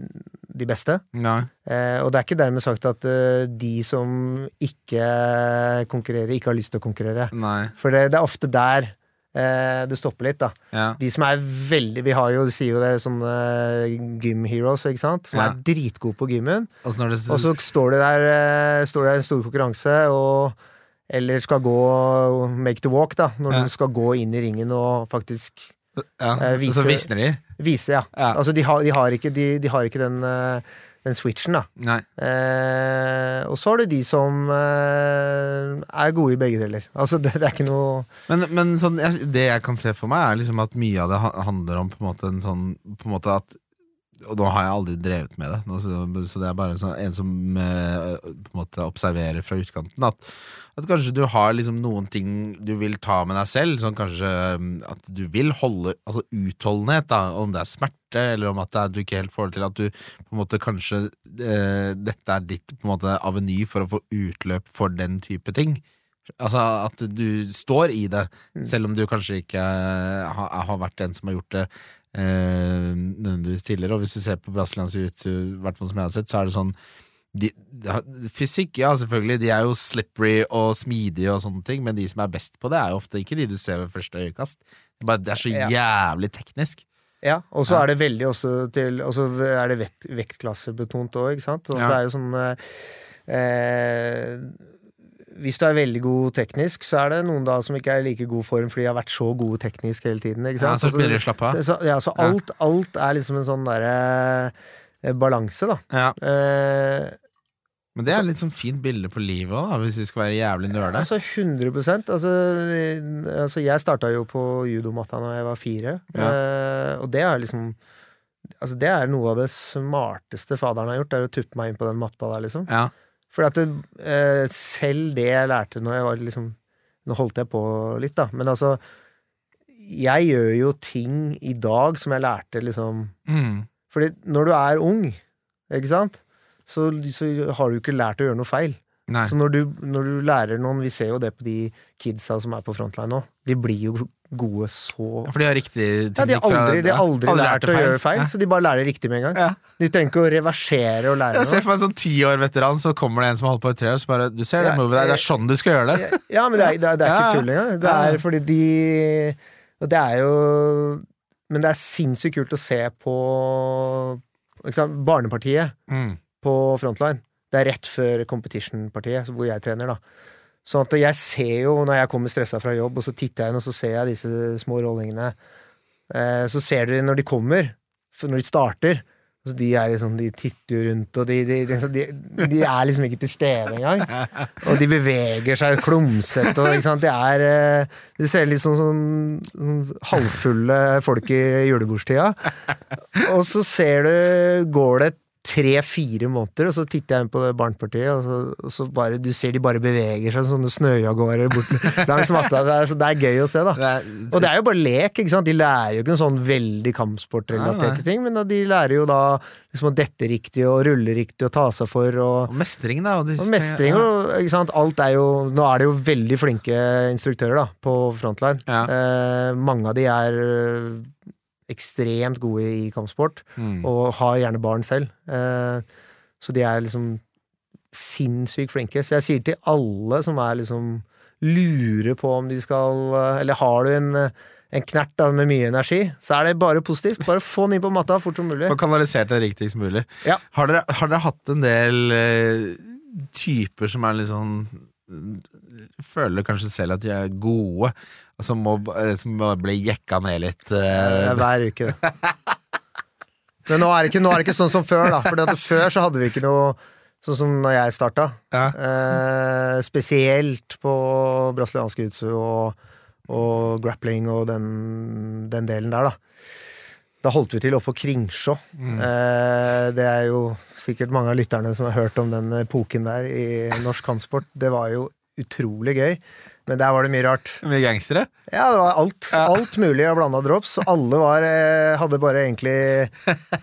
de beste. Nei. Eh, og det er ikke dermed sagt at uh, de som ikke konkurrerer, ikke har lyst til å konkurrere. Nei. For det, det er ofte der eh, det stopper litt, da. Ja. De som er veldig Vi har jo, de sier jo det, sånne gym heroes, ikke sant? Som Ja. er dritgode på gymmen. Altså når det Og så står det der eh, Står det der en stor konkurranse, og eller skal gå make the walk, da. Når Ja. du skal gå inn i ringen og faktisk ja. eh, Og så viser- visner de. vise, ja. Ja. Altså, de har, de har, ikke, de, de har ikke den eh, den switchen, da. Nei. Eh, og så har du de som eh, er gode i begge deler. Altså, det, det er ikke noe Men, men sånn, jeg, det jeg kan se for meg, er liksom at mye av det handler om på en måte en sånn på en måte at Og nå har jeg aldri drevet med det, så, så det er bare sånn, en som eh, på en måte observerer fra utkanten. At, at kanskje du har liksom noen ting du vil ta med deg selv. Sånn kanskje mm, at du vil holde Altså utholdenhet, da, om det er smerte, eller om at det er, du ikke helt får det til. At du på en måte kanskje eh, Dette er ditt på en måte aveny for å få utløp for den type ting. Altså at du står i det, selv om du kanskje ikke eh, har, har vært den som har gjort det eh, nødvendigvis tidligere. Og hvis vi ser på brasiliansk jiu-jitsu, i hvert fall som jeg har sett, så er det sånn de, Fysikk, ja, selvfølgelig. De er jo slippery og smidige og sånne ting, men de som er best på det, er jo ofte ikke de du ser ved første øyekast. Det er, bare, det er så jævlig teknisk. Ja, og så er det veldig også til Og så er det vekt, vektklassebetont òg, ikke sant. Og Ja. det er jo sånn eh, eh, Hvis du er veldig god teknisk, så er det noen da som ikke er i like god form fordi de har vært så gode teknisk hele tiden. Ja, så begynner de å slappe av. så, så, ja, så alt, alt er liksom en sånn derre eh, balanse, da. Ja. Eh, Men det er litt sånn fint bilde på livet òg, hvis vi skal være jævlig nerde. Altså 100 Altså, altså jeg starta jo på judomatta da jeg var fire, eh, og det er liksom Altså Det er noe av det smarteste faderen har gjort, er å tuppe meg inn på den matta der, liksom. Ja. For at det, eh, selv det jeg lærte når jeg var liksom Nå holdt jeg på litt, da, men altså Jeg gjør jo ting i dag som jeg lærte liksom Mm. Fordi når du er ung, ikke sant, så, så har du ikke lært å gjøre noe feil. Nei. Så når du, når du lærer noen Vi ser jo det på de kidsa som er på frontline nå. De blir jo gode så For de har riktig ja, De har aldri, de har aldri, lært å gjøre feil, Ja. så de bare lærer riktig med en gang. Ja. De trenger ikke å reversere og lære Jeg ser for meg en sånn tiår-veteran, så kommer det en som har holdt på i tre år, så bare Du ser det Ja, movet der, det er sånn du skal gjøre det. Ja, men det er, det er, det er Ja. ikke tull engang. Det er fordi de Og det er jo Men det er sinnssykt kult å se på Barnepartiet Mm. På frontline. Det er rett før competition-partiet, hvor jeg trener, da. Sånn at jeg ser jo, når jeg kommer stressa fra jobb, og så titter jeg inn, og så ser jeg disse små rollingene. Eh, så ser dere når de kommer, når de starter så de, er liksom, de titter jo rundt, og de, de, de, er liksom ikke til stede engang. Og de beveger seg klumsete, og ikke sant. De er Det De ser litt sånn, sånn, sånn halvfulle folk i julebordstida. Og så ser du Går det tre-fire måneder, og så titter jeg inn på det barnepartiet, og så, og så bare Du ser de bare beveger seg, sånne snøjaguarer langs matta. Det er, det er gøy å se, da. Det er, Og det er jo bare lek, ikke sant. De lærer jo ikke en sånn veldig kampsportrelaterte ting, men de lærer jo da liksom å dette riktig og rulle riktig og ta seg for og og mestring, da. Og, de, og mestring og ikke sant? Alt er jo Nå er det jo veldig flinke instruktører da på frontline. Ja. Eh, mange av de er ekstremt gode i kampsport, Mm. og har gjerne barn selv. Eh, så de er liksom sinnssykt flinke. Så jeg sier til alle som er liksom lurer på om de skal eh, Eller har du en, en knert da, med mye energi, så er det bare positivt. Bare få den inn på matta fort som mulig. Og kanalisert det riktigst mulig. Ja. Har, dere, har dere hatt en del uh, typer som er litt sånn Føler kanskje selv at de er gode, som må, eh, som må bli jekka ned litt? Uh, hver uke, det. Men nå er det ikke, nå er det ikke sånn som før, da. For før så hadde vi ikke noe sånn som når jeg starta. ja. Eh, spesielt på brasiliansk jiu-jitsu og, og grappling og den, den delen der, da. Da holdt vi til oppe på Kringsjå. Eh, det er jo sikkert mange av lytterne som har hørt om den epoken der i norsk kampsport. Det var jo utrolig gøy, men der var det mye rart. Mye gangstere? Ja, det var alt. Ja. Alt mulig av blanda drops. Alle var, eh, hadde bare egentlig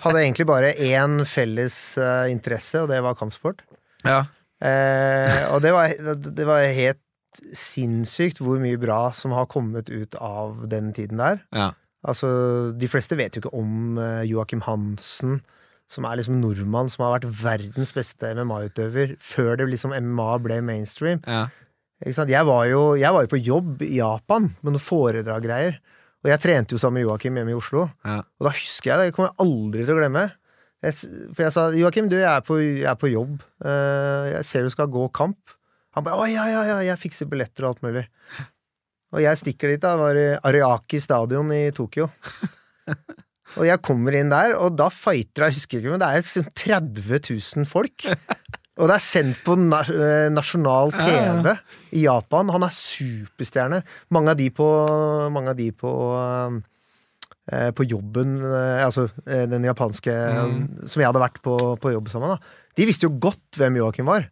Hadde egentlig bare én felles eh, interesse, og det var kampsport. Ja. Eh, og det var, det var helt sinnssykt hvor mye bra som har kommet ut av den tiden der. ja. Altså, De fleste vet jo ikke om uh, Joakim Hansen, som er liksom nordmann som har vært verdens beste MMA-utøver før det liksom MMA ble mainstream. ja. Jeg, var jo, jeg var jo på jobb i Japan med noen foredrag-greier. Og jeg trente jo sammen med Joakim hjemme i Oslo. Ja. Og da husker jeg det, det kommer jeg aldri til å glemme. Jeg, for jeg sa Joakim, du, jeg er på, jeg er på jobb. Uh, jeg ser du skal gå kamp. Han bare å ja, ja, ja, jeg fikser billetter og alt mulig. Og jeg stikker dit, da. Det var i Ariaki stadion i Tokyo. (laughs) Og jeg kommer inn der, og da fighter jeg, husker ikke, men det er sånn 30 000 folk. Og det er sendt på eh, nasjonal TV i Japan. Han er superstjerne. Mange av de på, mange av de på eh, på jobben, eh, altså den japanske Som jeg hadde vært på, på jobb sammen, med. De visste jo godt hvem Joakim var.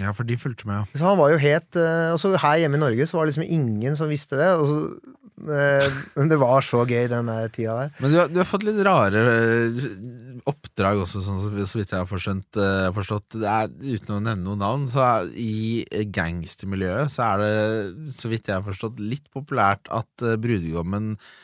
Ja, for de fulgte med, ja. Så han var jo helt også her hjemme i Norge så var det liksom ingen som visste det. Og så, eh, men det var så gøy den tida der. Men du har, du har fått litt rare eh, oppdrag også, sånn, så, vidt jeg har forstått. eh, forstått. Det er, uten å nevne noen navn, så er, i gangstermiljøet så er det, så vidt jeg har forstått, litt populært at eh, brudgommen eh,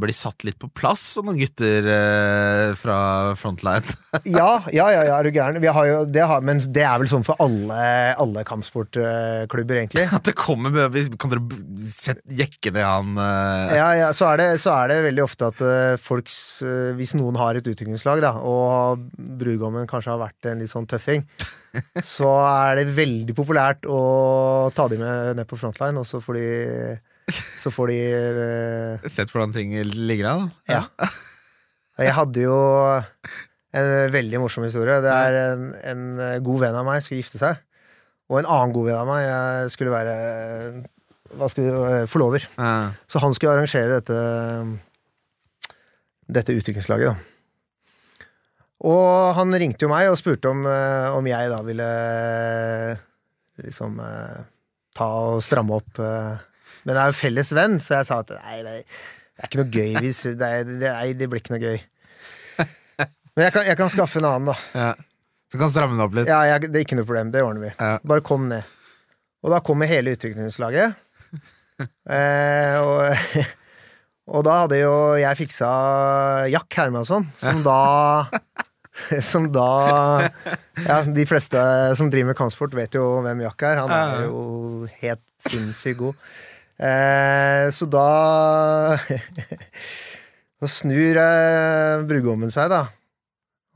blir satt litt på plass av noen gutter eh, fra Frontline. (laughs) Ja, ja, ja, ja er du gæren? Vi har jo, det har, men det er vel sånn for alle, alle kampsportklubber, egentlig. At det kommer Kan dere jekke ned han eh, Ja, ja, så er, det, så er det veldig ofte at eh, folks eh, Hvis noen har et utviklingslag, da, og brudgommen kanskje har vært en litt sånn tøffing, (laughs) så er det veldig populært å ta de med ned på frontline, og så får de Så får de uh, Sett hvordan ting ligger an? da? Ja. Jeg hadde jo en veldig morsom historie. Det er en, en god venn av meg skulle gifte seg. Og en annen god venn av meg jeg skulle være hva skulle, forlover. Ja. Så han skulle arrangere dette Dette utviklingslaget, da. Og han ringte jo meg og spurte om, eh, om jeg da ville liksom eh, ta og stramme opp. Men jeg er jo felles venn, så jeg sa at nei, det, det er ikke noe gøy hvis det, er, det, nei, det blir ikke noe gøy. (laughs) Men jeg kan, jeg kan skaffe en annen, da. Ja. Så kan stramme den opp litt. Ja, jeg, det er ikke noe problem. Det ordner vi. Ja. Bare kom ned. Og da kommer hele utviklingslaget. (laughs) eh, og, (laughs) og da hadde jo jeg fiksa Jack Hermansson, som da Som da Ja, de fleste som driver med kampsport, vet jo hvem Jack er. Han er jo helt sinnssykt god. Eh, så da (laughs) Så snur eh, brudgommen seg, da.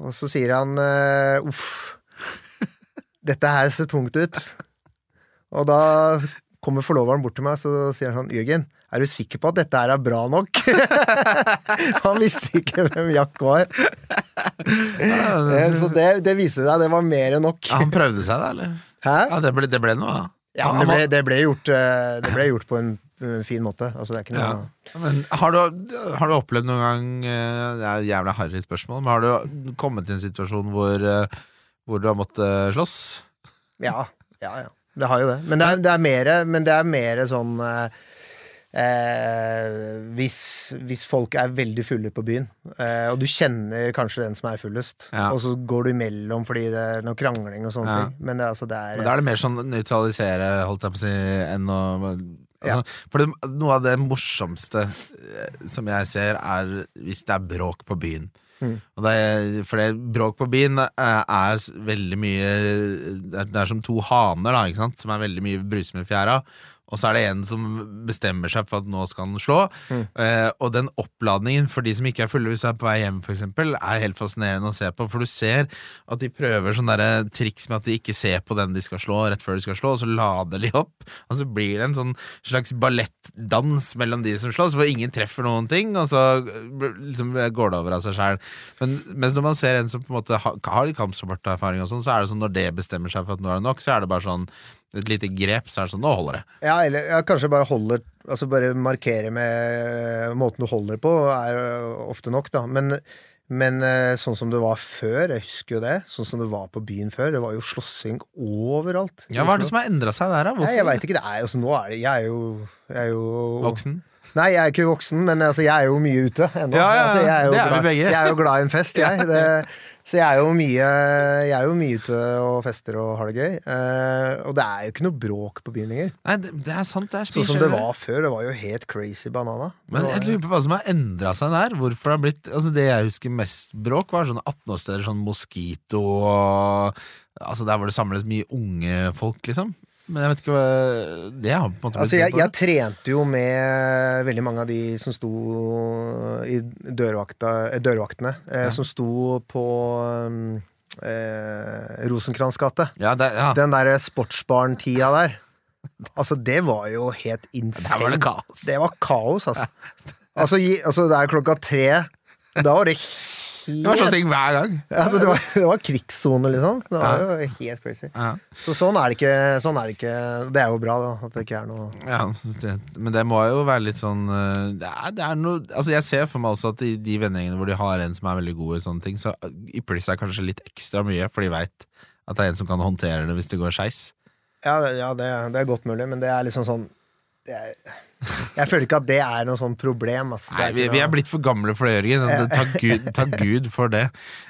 Og så sier han eh, uff, dette her ser tungt ut. Og da kommer forloveren bort til meg så sier han sånn Jørgen, er du sikker på at dette her er bra nok? (laughs) han visste ikke hvem Jack var. Eh, Så det, det viste seg, det var mer enn nok. Ja, han prøvde seg, da, eller? Hæ? Ja, det ble, det ble noe, da. Ja, det ble, det ble, gjort, eh, det ble gjort på en eh, fin måte. Altså, det er ikke noe Ja. Men har du, har du opplevd noen gang eh, Det er et jævla harry spørsmål, men har du kommet i en situasjon hvor, hvor du har måttet slåss? Ja, ja, ja. Det har jo det. Men det er, det er mer, men det er mer sånn eh, eh, hvis, hvis folk er veldig fulle på byen, eh, og du kjenner kanskje den som er fullest, Ja. og så går du imellom fordi det er noe krangling og sånne Ja. ting. Men det, er altså, det er Men da er det mer sånn nøytralisere, holdt jeg på å si, enn å Ja. altså, For det, noe av det morsomste eh, som jeg ser, er hvis det er bråk på byen. Mm. Og det for det, bråk på byen er, er veldig mye Det er, det er som to haner, da, som er veldig mye bruse med fjæra. Og så er det en som bestemmer seg for at nå skal han slå. Mm. Eh, og den oppladningen for de som ikke er fulle, hvis du er på vei hjem, eksempel, er helt fascinerende å se på. For du ser at de prøver sånne der triks med at de ikke ser på den de skal slå, rett før de skal slå, og så lader de opp. Og så blir det en sånn slags ballettdans mellom de som slåss, hvor ingen treffer noen ting, og så liksom går det over av seg sjæl. Men mens når man ser en som på en måte har, har litt kampsporterfaring, og sånn, så er det sånn når det bestemmer seg for at nå er det nok, så er det bare sånn et lite grep, så er det sånn nå holder det. Ja, eller ja, kanskje bare holder Altså bare markere med måten du holder på, er øh, ofte nok, da. Men, men øh, sånn som det var før, jeg husker jo det, sånn som det var på byen før, det var jo slåssing overalt. Ja, Hva er det som har endra seg der, da? Nei, jeg veit ikke. Det er jo så nå er det Jeg er jo, jeg er jo Voksen? Nei, jeg er ikke voksen, men altså, jeg er jo mye ute ennå. Ja, ja, altså, jeg er jo glad. Jeg er jo glad i en fest, jeg. (laughs) Det, så jeg er jo mye Jeg er jo mye ute og fester og har det gøy. Uh, og det er jo ikke noe bråk på byen lenger. Nei, det, det er sant. Det er Sånn som det var før. Det var jo helt crazy banana. Det Men var- jeg lurer på hva som har endra seg der. Hvorfor det har blitt Altså Det jeg husker mest bråk, var sånne 18-årssteder, sånn Mosquito og Altså Der hvor det samles mye unge folk, liksom. Men jeg vet ikke hva Det har på en måte blitt Altså, jeg, jeg trente jo med veldig mange av de som sto i dørvakta, eh, dørvaktene. Eh, Som sto på um, eh, Rosenkrantz gate. Ja, ja. Den der sportsbarn-tida der. Altså, det var jo helt insane. Der var det kaos. Det var kaos, altså. Altså, altså det er klokka tre Da var det Det var sånn ting hver gang. ja, det, var, (laughs) det var krigssone, liksom. Det var jo helt crazy. Så sånn er det ikke. Sånn er det, ikke. det er jo bra, da. At det ikke er noe Ja, det, men det må jo være litt sånn eh, det er, det er noe Altså Jeg ser for meg også at i de vennegjengene hvor de har en som er veldig god i sånne ting, så ypper de seg kanskje litt ekstra mye, for de veit at det er en som kan håndtere det hvis det går skeis. Ja, ja det, det er godt mulig, men det er liksom sånn er, Jeg føler ikke at det er noe sånn problem. Altså. Nei, vi, vi er blitt for gamle for det, Jørgen. Takk Gud, takk Gud for det.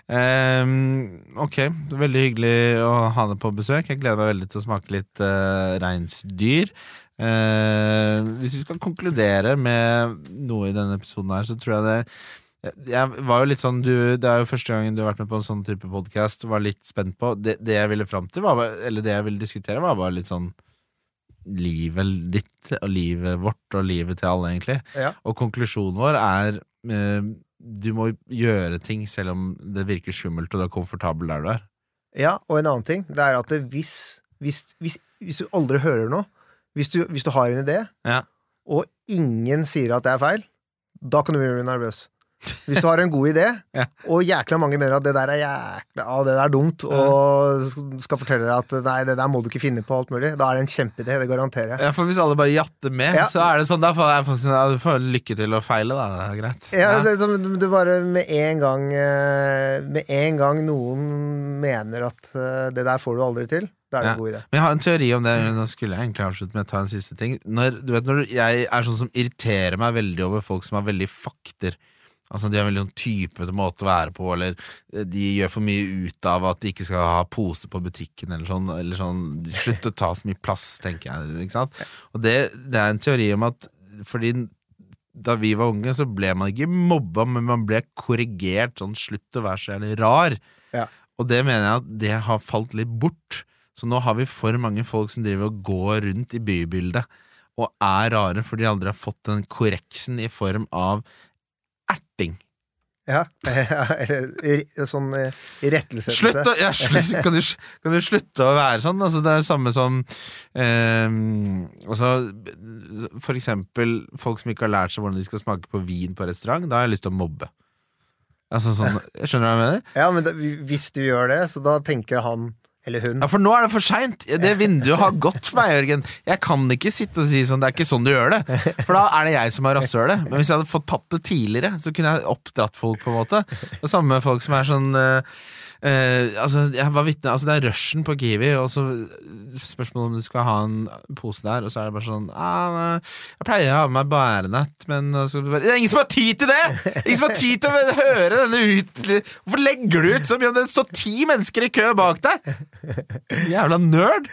Um, ok, veldig hyggelig å ha deg på besøk. Jeg gleder meg veldig til å smake litt uh, reinsdyr. Uh, hvis vi skal konkludere med noe i denne episoden her, så tror jeg det jeg var jo litt sånn, du, Det er jo første gangen du har vært med på en sånn type podkast. Var litt spent på Det, det jeg ville fram til, var, eller det jeg ville diskutere, var bare litt sånn livet ditt og livet vårt og livet til alle, egentlig. Ja. Og konklusjonen vår er eh, du må gjøre ting selv om det virker skummelt og du er komfortabel der du er. Ja, og en annen ting, det er at hvis, hvis, hvis, hvis du aldri hører noe, hvis du, du har en idé, Ja. og ingen sier at det er feil, da kan du bli nervøs. Hvis du har en god idé, Ja. og jækla mange mener at det der er jækla ah, det der er dumt, og skal fortelle deg at nei, det der må du ikke finne på, alt mulig, da er det en kjempeidé. Det garanterer jeg. Ja, for hvis alle bare jatter med, Ja. så er det sånn Da får jeg får, jeg får lykke til å feile, da. Det er greit. Ja, det, som du bare med en gang eh, Med en gang noen mener at eh, det der får du aldri til, det Ja. en god idé. Men jeg har en teori om det. Nå skulle jeg egentlig avslutte med å ta en siste ting. Når, du vet, når jeg er sånn som irriterer meg veldig over folk som har veldig fakter. Altså De har veldig sånn typete måte å være på, eller de gjør for mye ut av at de ikke skal ha pose på butikken, eller sånn. Eller sånn Slutt å ta så mye plass, tenker jeg. Ikke sant? Og det, det er en teori om at fordi da vi var unge, så ble man ikke mobba, men man ble korrigert. Sånn slutt å være så jævlig rar. Ja. Og det mener jeg at det har falt litt bort. Så nå har vi for mange folk som driver og går rundt i bybildet og er rare fordi de aldri har fått den korreksen i form av erting. Ja, (laughs) eller sånn eh, irettesettelse. Slutt å, ja, (laughs) slutt, kan, du, kan du slutte å være sånn? Altså, det er det samme som eh, altså, For eksempel folk som ikke har lært seg hvordan de skal smake på vin på restaurant. Da har jeg lyst til å mobbe. Altså sånn, Skjønner du hva jeg mener? Ja, men da, hvis du gjør det, så da tenker han eller hun Ja, For nå er det for seint! Det vinduet har gått for meg, Jørgen. Jeg kan ikke sitte og si sånn, det er ikke sånn du gjør det. For da er det jeg som har rasshølet. Men hvis jeg hadde fått tatt det tidligere, så kunne jeg oppdratt folk, på en måte. Det samme folk som er sånn eh, eh, altså, jeg var vitne, altså Det er rushen på Kiwi, og så spørsmålet om du skal ha en pose der, og så er det bare sånn ah, Jeg pleier å ha med meg bærenett, men så bare, Det er ingen som har tid til det! Ingen som har tid til å høre denne ut Hvorfor legger du ut så mye om det står ti mennesker i kø bak deg? Jævla nerd!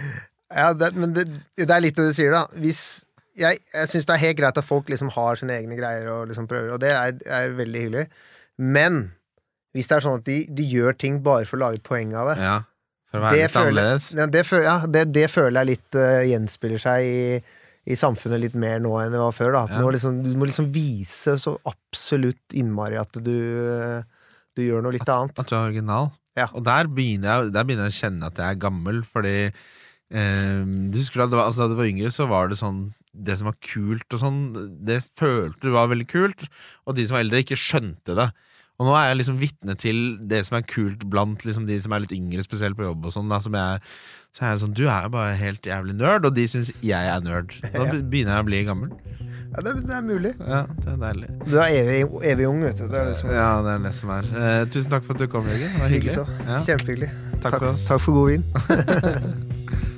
Ja, det, men det, det er litt det du sier, da. Hvis Jeg, jeg syns det er helt greit at folk liksom har sine egne greier og liksom prøver, og det er, er veldig hyggelig. Men hvis det er sånn at de, de gjør ting bare for å lage poeng av det Ja, for å være litt føler, annerledes. ja, det, føler, ja, det, det føler jeg litt uh, gjenspiller seg i, i samfunnet litt mer nå enn det var før. Da. At Ja. må liksom, du må liksom vise så absolutt innmari at du, du gjør noe litt annet. At du er original. Ja. Og der begynner, jeg, der begynner jeg å kjenne at jeg er gammel, fordi eh, Du husker da, det var, altså, da du var yngre, så var det sånn Det som var kult og sånn, det følte du var veldig kult, og de som var eldre, ikke skjønte det. Og nå er jeg liksom vitne til det som er kult blant liksom, de som er litt yngre, spesielt på jobb og sånn. Så er jeg sånn Du er jo bare helt jævlig nerd, og de syns jeg er nerd. Da (laughs) begynner jeg å bli gammel. Ja, det, det er mulig. Ja, det er deilig. Du er evig, evig ung, vet du. Det er det som er Ja, det er det som er. Eh, tusen takk for at du kom, Jørgen. Det var hyggelig. Ja. Kjempehyggelig. Takk for oss. Takk for god vin. (laughs)